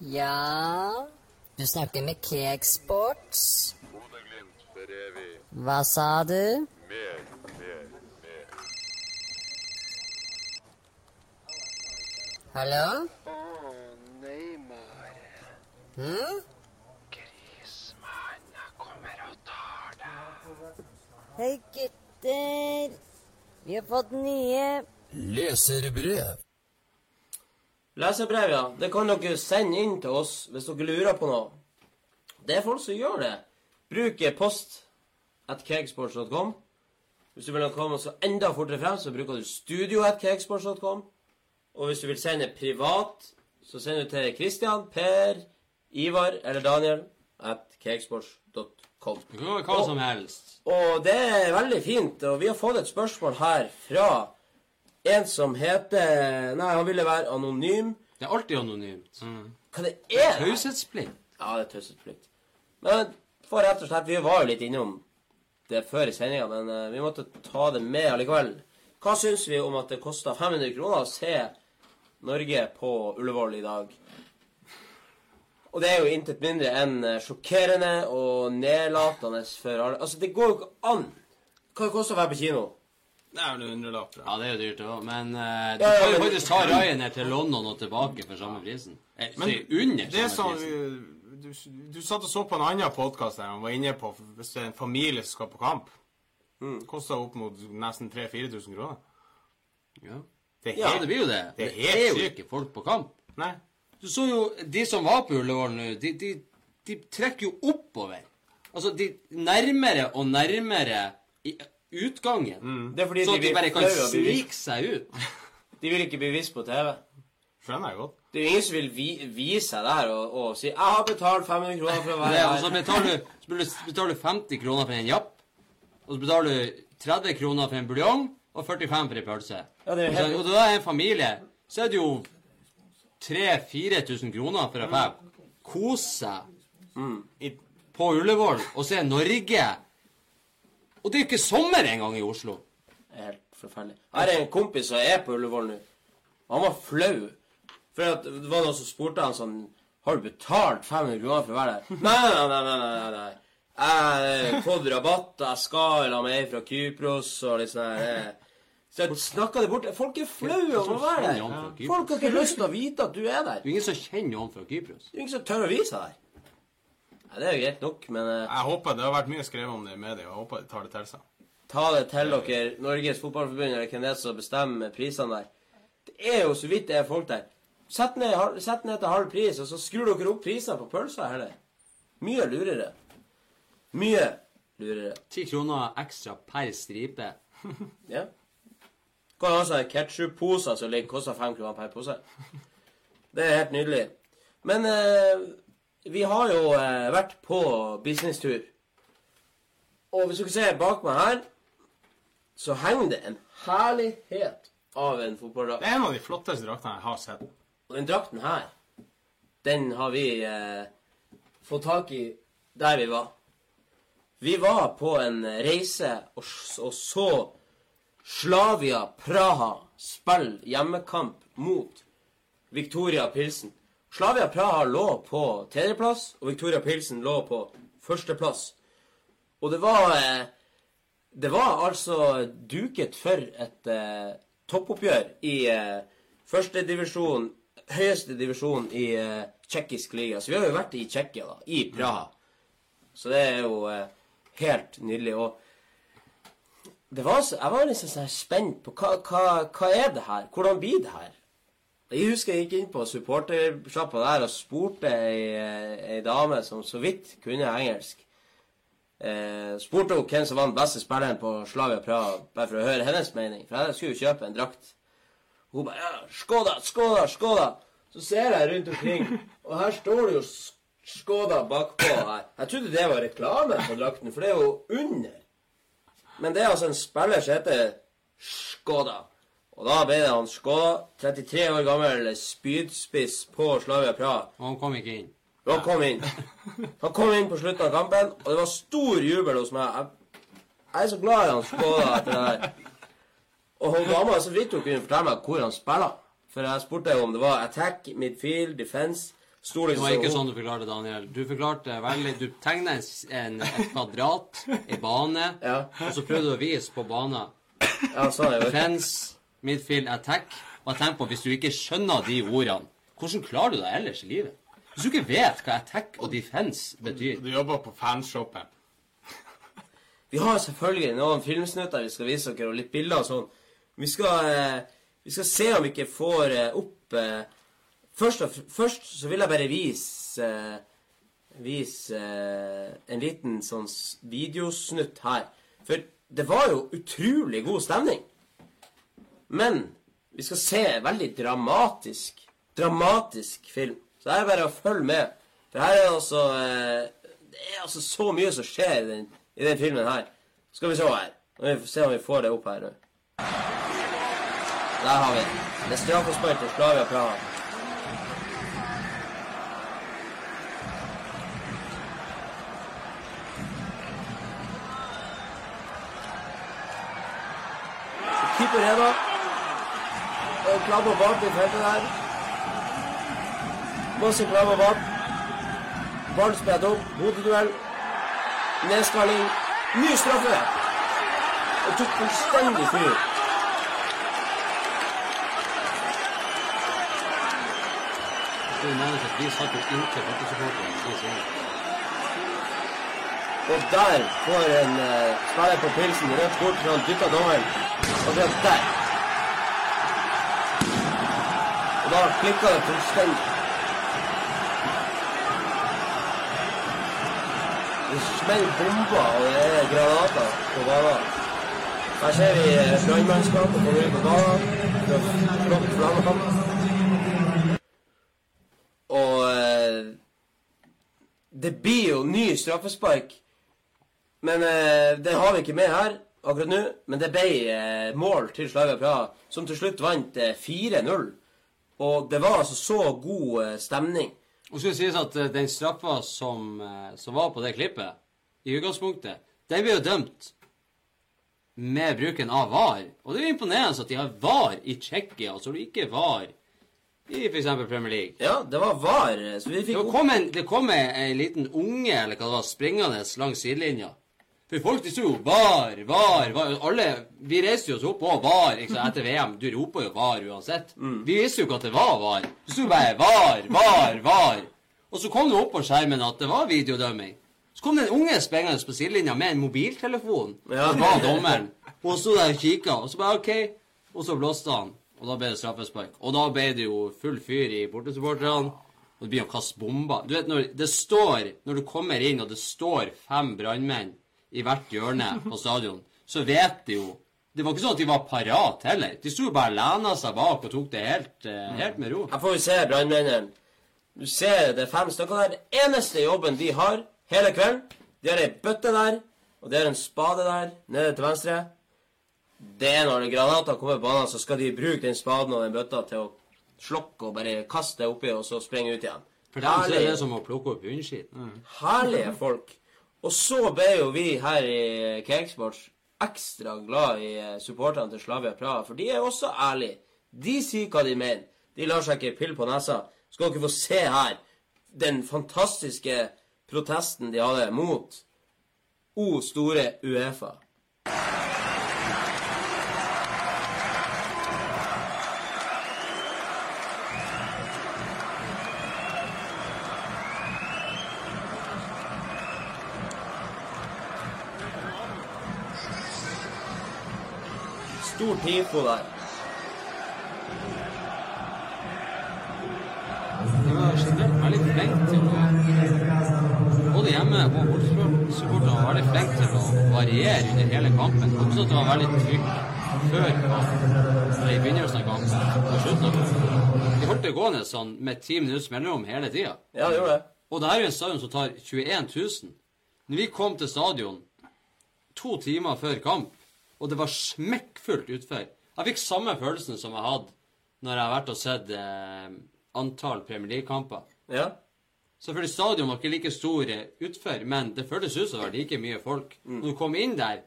Ja, du snakker med Cakesports. Hva sa du? Mer, mer, mer. Hallo? Å, Neymar. Hm? Grismann kommer og tar deg. Hei, gutter. Vi har fått nye Leserbrev. Leserbrev, ja. Det kan dere sende inn til oss hvis dere lurer på noe. Det er folk som gjør det. Bruk post at cakesports.com. Hvis du vil komme så enda fortere frem, så bruker du studio at cakesports.com. Og hvis du vil sende privat, så sender du til Christian, Per, Ivar eller Daniel at cakesports.com. Det kan være hva som helst. Og det er veldig fint. Og vi har fått et spørsmål her fra en som heter Nei, han ville være anonym. Det er alltid anonymt. Hva det er? det? Taushetsplikt. Ja, det er taushetsplikt. Men for rett og slett Vi var jo litt innom det før i sendinga, men uh, vi måtte ta det med allikevel. Hva syns vi om at det kosta 500 kroner å se Norge på Ullevål i dag? Og det er jo intet mindre enn eh, sjokkerende og nedlatende for alle. Altså, det går jo ikke an. Hva det koster å være på kino? Det er vel en hundrelapp. Ja, det er jo dyrt, det òg. Men uh, du Ja, ja, kan jo faktisk ta Ryanair til London og tilbake for samme prisen. Eh, Men si under det er samme sånn prisen. du, du satt og så på en annen podkast der han var inne på hvis det er en familie som skal på kamp. Mm. Koster opp mot nesten 3000-4000 kroner. Ja. Det helt, ja, det blir jo det. Det Det er jo ikke folk på kamp. Nei. Du så jo de som var på Ullevål nå, de, de, de trekker jo oppover. Altså, de nærmere og nærmere i utgangen. Mm. Det er fordi Så de, de bare kan snike seg ut. De vil ikke bli vist på TV. Skjønner jeg godt. Det er jo ingen som vil vi, vise seg der og, og si 'Jeg har betalt 500 kroner for å være og så her'. betaler du, så betaler du- betaler du 50 kroner for en japp. Og så betaler du 30 kroner for en buljong og 45 for ei pølse. Ja, det er helt- Og da er en familie, så er det jo 3000-4000 kroner for å få kose seg I, på Ullevål og se Norge. Og det er jo ikke sommer engang i Oslo. Det er helt forferdelig. Her er en kompis som er på Ullevål nå. Han var flau. For at det var noen som spurte han sånn Har du betalt 500 kroner for å være der? Nei, nei, nei. nei, nei, nei. Jeg har fått rabatt. Jeg skal la meg fra Kypros og litt sånn her. Så jeg snakka det bort. Folk er flaue om å være han der. Folk har ikke lyst til å vite at du er der. Det er ingen som kjenner noen fra Kypros. Det er ingen som tør å vise seg der. Ja, det er jo greit nok, men eh, jeg håper Det har vært mye skrevet om det i media. Jeg håper de tar det til seg. ta det til dere, Norges Fotballforbund eller hvem det er som bestemmer prisene der. Det er jo så vidt det er folk der. Sett ned, hal- sett ned til halv pris, og så skrur dere opp prisene på pølser heller. Mye lurere. Mye lurere. Ti kroner ekstra per stripe. Ja. Kan ha sånne ketsjup-poser som ligger koster fem kroner per pose. Det er helt nydelig. Men eh, vi har jo eh, vært på businesstur. Og hvis dere ser bak meg her, så henger det en herlighet av en fotballdrakt. Det er en av de flotteste draktene jeg har sett. Og den drakten her, den har vi eh, fått tak i der vi var. Vi var på en reise og, og så Slavia Praha spiller hjemmekamp mot Victoria Pilsen. Slavia Praha lå på tredjeplass, og Victoria Pilsen lå på førsteplass. Og det var eh, Det var altså duket for et eh, toppoppgjør i eh, første divisjon, høyeste divisjon i eh, tsjekkisk liga. Så vi har jo vært i Tsjekkia, da. I Praha. Så det er jo eh, helt nydelig. Og var så, jeg var liksom sånn spent på hva, hva, hva er det her? Hvordan blir det her? Jeg husker jeg gikk inn på supportersjappa der og spurte ei, ei dame som så vidt kunne engelsk. Eh, spurte hun hvem som var den beste spilleren på Slavia Praha, bare for å høre hennes mening. For jeg skulle jo kjøpe en drakt. Hun bare ja, Skoda, Skoda, Skoda. Så ser jeg rundt omkring, og her står det jo 'Skåda' bakpå her. Jeg trodde det var reklame på drakten, for det er jo under. Men det er altså en spiller som heter Skoda. Og da ble det han Skoda, 33 år gammel spydspiss på Slavia Praha. Og han kom ikke inn. Og han kom inn. Han kom inn på slutten av kampen, og det var stor jubel hos meg. Jeg, jeg er så glad i han Skoda etter det der. Og hun dama så vidt hun kunne fortelle meg hvor han spiller. For jeg spurte jo om det var attack, midfield, defense. Sto Det var ikke sånn du forklarte, Daniel. Du forklarte veldig Du tegna en, en, et kvadrat, en bane, Ja. og så prøvde du å vise på banen Ja, sånn er det. Fence, midfield, attack. Og jeg tenker på, hvis du ikke skjønner de ordene, hvordan klarer du deg ellers i livet? Hvis du ikke vet hva attack og defense betyr Du jobber på fanshoppen. Vi har selvfølgelig noen filmsnutter vi skal vise dere, og litt bilder og sånn. Vi skal, eh, vi skal se om vi ikke får eh, opp eh, først, først så vil jeg bare vise Vise eh, en liten sånn videosnutt her. For det var jo utrolig god stemning. Men vi skal se veldig dramatisk Dramatisk film. Så det er bare å følge med. For her er altså eh, Det er altså så mye som skjer i den, i den filmen her. Skal vi se her. Nå vi se om vi får det opp her. Der har vi det. Det er straffespark til Slavia Praha. Heva. Og klabber bak i feltet der. Masse klabber bak. ball spilt opp. Hodeduell. Nedskalling. Ny straffe! Og tok fullstendig fyr. Det nevnes at vi satt jo inntil. Og der får en uh, spiller på pilsen rødt kort fra han dytta dommeren. Og det er der. Og da klikka det fullstendig. Det smeller bomber, og det er granater på banen. Her ser vi eh, brannmannskapet komme ut på banen Flott flammekamp. Og eh, det blir jo ny straffespark. Men eh, det har vi ikke med her akkurat nå. Men det ble eh, mål til Slavia Praha, som til slutt vant eh, 4-0. Og det var altså så god eh, stemning. Og skulle sies at eh, den straffa som, eh, som var på det klippet, i utgangspunktet, den ble jo dømt med bruken av VAR. Og det er jo imponerende at de har VAR i Tsjekkia, altså så ikke VAR i f.eks. Premier League. Ja, det var VAR, så vi Det kom en, det kom en, en liten unge eller hva det var, springende langs sidelinja. For folk de sto jo VAR, VAR, VAR. Alle, vi reiste jo oss opp på VAR ikke etter VM. Du roper jo VAR uansett. Vi visste jo ikke at det var VAR. Det sto bare VAR, VAR, VAR. Og så kom det opp på skjermen at det var videodømming. Så kom det en unge springende på sidelinja med en mobiltelefon. Ja. Det var dommeren. Og sto der og kikka, og så bare OK. Og så blåste han. Og da ble det straffespark. Og da ble det jo full fyr i bortesupporterne. Og det blir å kaste bomber. Du vet, når det står Når du kommer inn, og det står fem brannmenn i hvert hjørne på stadion, så vet de jo Det var ikke sånn at de var parat heller. De sto bare og lena seg bak og tok det helt, eh, helt med ro. Her får vi se brannmennene. Du ser det er fem stykker der. Det eneste jobben de har hele kvelden, de har ei bøtte der, og de har en spade der nede til venstre. Det er når granater kommer på banen, så skal de bruke den spaden og den bøtta til å slokke og bare kaste det oppi, og så sprenge ut igjen. For dem så er det som å plukke opp hundskitt. Herlige folk. Og så ble jo vi her i Cakesports ekstra glad i supporterne til Slavia Praha, for de er også ærlige. De sier hva de mener. De lar seg ikke pille på nesa. Skal dere få se her den fantastiske protesten de hadde mot O store Uefa. Tifo der. De var generelt veldig flinke til å Både hjemme og bortesupporterne var veldig flinke til å variere under hele kampen. Også at det var veldig trykk før kampen, i begynnelsen av kampen og slutten av kampen. De holdt det gående sånn med ti minutters mellomrom hele tida. Ja, det gjorde det. Og det her er jo en stadion som tar 21 000. Når vi kom til stadion to timer før kamp, og det var smekkfullt utfor Jeg fikk samme følelsen som jeg hadde når jeg har vært og sett eh, antall Premier League-kamper. Ja. Selvfølgelig stadion var ikke like stor eh, utfor, men det føltes ut som det var like mye folk. Når du kom inn der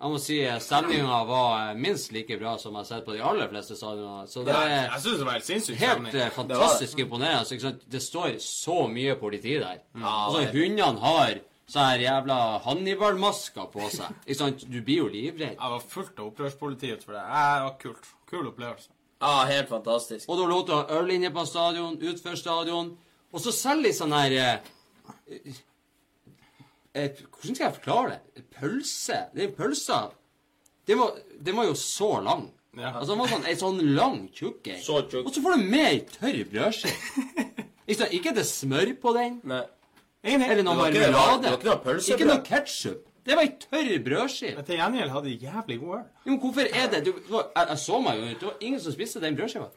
Jeg må si eh, stemninga var eh, minst like bra som jeg har sett på de aller fleste stadionene. Så det er jeg synes det var helt sinnssykt helt eh, fantastisk imponerende. Altså. Det står så mye politi der. altså, hundene har så her jævla Hannibal-masker på seg. Ikke sant? Du blir jo livredd. Jeg var fullt av opprørspolitiet for det. Jeg var kult. Kul opplevelse. ja, helt fantastisk. Og du lå øl inne på stadion, utfor stadion. Og så selger de sånn her eh, eh, Hvordan skal jeg forklare det? Pølse. Den pølsa Den var, den var jo så lang. Ja. Altså, den var sånn, ei sånn lang tjukk ei. Så tjukk. Og så får du med ei tørr brødskive. ikke, ikke det smør på den, Nei. Eller noe marmelade. det var ikke noe pølsebrød. Ikke noe ketsjup. Det var ei tørr brødskive. Men til gjengjeld hadde de jævlig god øl. Jo, Men hvorfor er det du, jeg, jeg så meg jo ut. Det var ingen som spiste den brødskiva.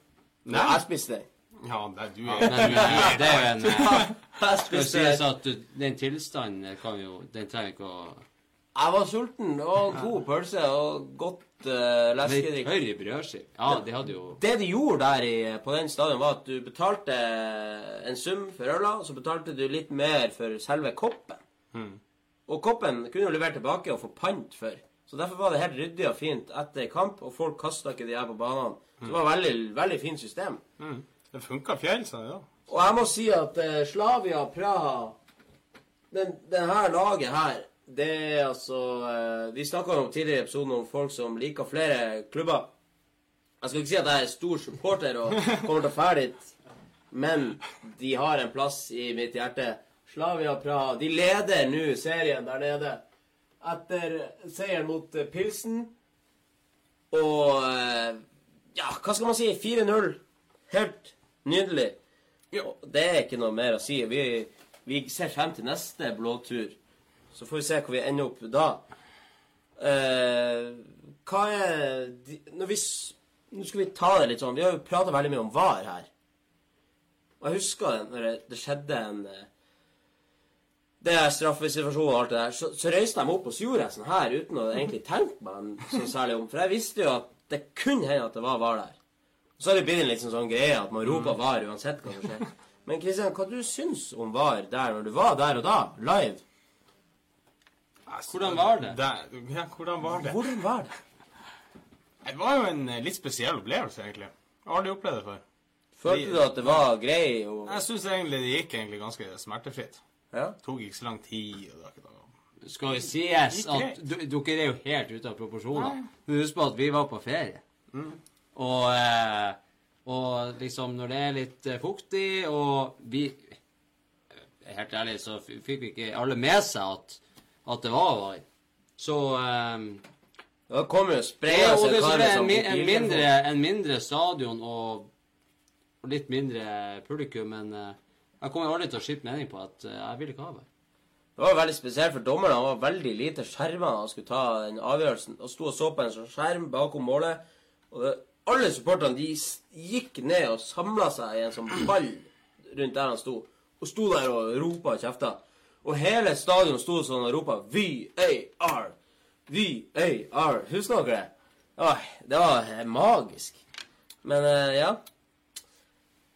Nei, jeg spiste den. Ja, det, du er du, det er jo en Skal sies den. at du, den tilstanden kan jo Den trenger ikke å Jeg var sulten. og to god pølse og godt uh, leskedrikk. Tørr brødskive. Ja, de hadde jo Det de gjorde der i, på den stadion, var at du betalte en sum for øla, og så betalte du litt mer for selve koppen. Og koppen kunne du levere tilbake og få pant for. Så derfor var det helt ryddig og fint etter kamp, og folk kasta ikke de her på banene. Så det var veldig, veldig fint system. Det funka fjell, ja. Og jeg må si at uh, Slavia Praha den, den her laget her Det er altså eh, Vi snakka om tidligere i episoden om folk som liker flere klubber. Jeg skal ikke si at jeg er stor supporter og kommer til å dra dit, men de har en plass i mitt hjerte. Slavia Praha. De leder nå serien der nede etter seieren mot eh, Pilsen. Og eh, ja, hva skal man si? 4-0. Helt nydelig. Det er ikke noe mer å si. Vi, vi ser frem til neste blåtur. Så får vi se hvor vi ender opp da. Eh, hva er de, Nå skal vi ta det litt sånn. Vi har jo prata veldig mye om VAR her. Og jeg husker når det, det skjedde en eh, Det er straffesituasjonen og alt det der. Så, så røyste jeg meg opp og så gjorde jeg sånn her uten å egentlig tenke meg så særlig om. For jeg visste jo at det kunne hende at det var VAR der. Så har det blitt en liksom sånn, sånn greie at man roper VAR uansett hva som skjer. Men Kristian, hva du syns om VAR der når du var der og da, live? Hvordan var det? det ja, hvordan var det? Hvordan var det? Det var jo en eh, litt spesiell opplevelse, egentlig. Jeg har aldri opplevd det før. Følte du at det var grei og Jeg syns egentlig det gikk egentlig ganske smertefritt. Ja? Det tok ikke så lang tid. og det var ikke noe... Skal vi sies at dere er jo helt ute av proporsjoner. Husk på at vi var på ferie. Mm. Og, eh, og liksom når det er litt eh, fuktig, og vi Helt ærlig så fikk vi ikke alle med seg at, at det var var. Så um, Da kommer jo Ja, spraya seg det, så karer er en, som mi- en, mindre, en mindre stadion og, og litt mindre publikum, men uh, jeg kommer aldri til å skifte mening på at uh, jeg vil ikke ha det. Det var veldig spesielt, for dommerne var veldig lite skjerma da han skulle ta den avgjørelsen. Og sto og så på en sånn skjerm bakom målet. Og det, alle supporterne de gikk ned og samla seg i en sånn ball rundt der han sto. Og sto der og ropa og kjefta. Og hele stadion sto sånn og ropa VAR. VAR. Husker dere det? Åh, det var eh, magisk. Men eh, ja.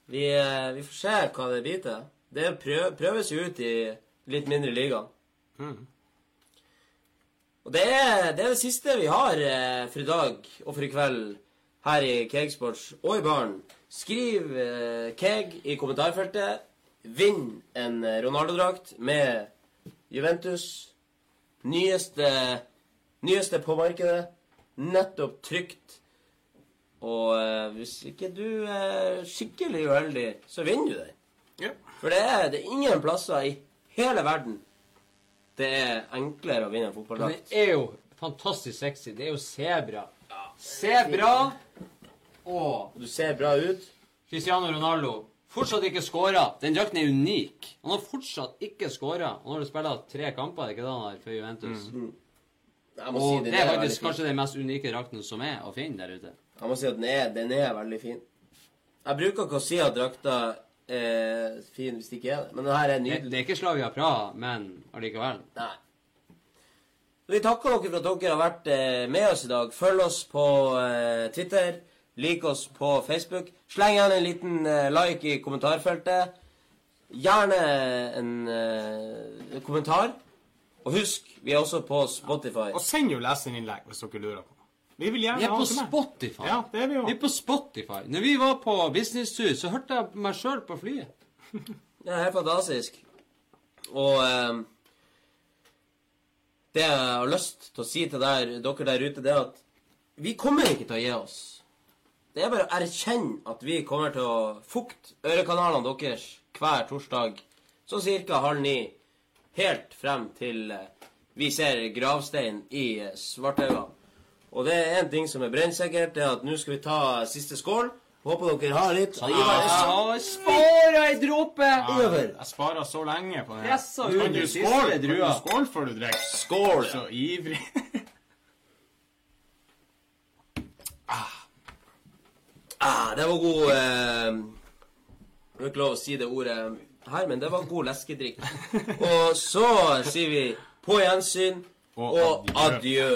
Vi, eh, vi får se hva det blir til. Det prøv, prøves jo ut i litt mindre ligaer. Og det er, det er det siste vi har eh, for i dag og for i kveld her i Cakesports og i baren. Skriv eh, Keeg i kommentarfeltet. Vinn en Ronaldo-drakt med Juventus. Nyeste, nyeste på markedet. Nettopp trygt. Og eh, hvis ikke du er skikkelig uheldig, så vinner du den. Ja. For det er, det er ingen plasser i hele verden det er enklere å vinne en fotballdrakt. det er jo fantastisk sexy. Det er jo sebra. Sebra og Du ser bra ut. Cristiano Ronaldo fortsatt ikke skåra. Den drakten er unik. Han har fortsatt ikke skåra. Og nå har du spilt tre kamper er det ikke det han har for Juventus. Mm. må Og si det, det er faktisk kanskje den mest unike drakten som er å finne der ute. Jeg må si at den er, den er veldig fin. Jeg bruker ikke å si at drakta er fin hvis det ikke er det, men den her er Det, nydelig. det er ikke Slavia Praha, men allikevel. Nei. Vi takker dere for at dere har vært eh, med oss i dag. Følg oss på eh, Twitter. Lik oss på Facebook. Sleng gjerne en liten eh, like i kommentarfeltet. Gjerne en uh, kommentar. Og husk, vi er også på Spotify. Og send jo leserinnlegg hvis dere lurer på. Vi vil gjerne Vi er på. Spotify. Ja, det er vi jo. Vi er på Spotify. Når vi var på businesstur, så hørte jeg meg sjøl på flyet. Det er helt fantastisk. Og eh, det jeg har lyst til å si til der, dere der ute, det er at vi kommer ikke til å gi oss. Det er bare å erkjenne at vi kommer til å fukte ørekanalene deres hver torsdag sånn cirka halv ni, helt frem til eh, vi ser gravstein i eh, Svartauga. Og det er én ting som er brennsikkert, det er at nå skal vi ta siste skål. Håper dere har litt. Så Ivar er så Ja, ei dråpe! Ja, Jeg sparer så lenge på det. Pressa ut Kan du de siste skåle? Drua. Skål før du drikker? Skål! Så ivrig. Ah, det var god eh, Det er ikke lov å si det ordet her, men det var god leskedrikk. Og så sier vi på gjensyn Og adjø.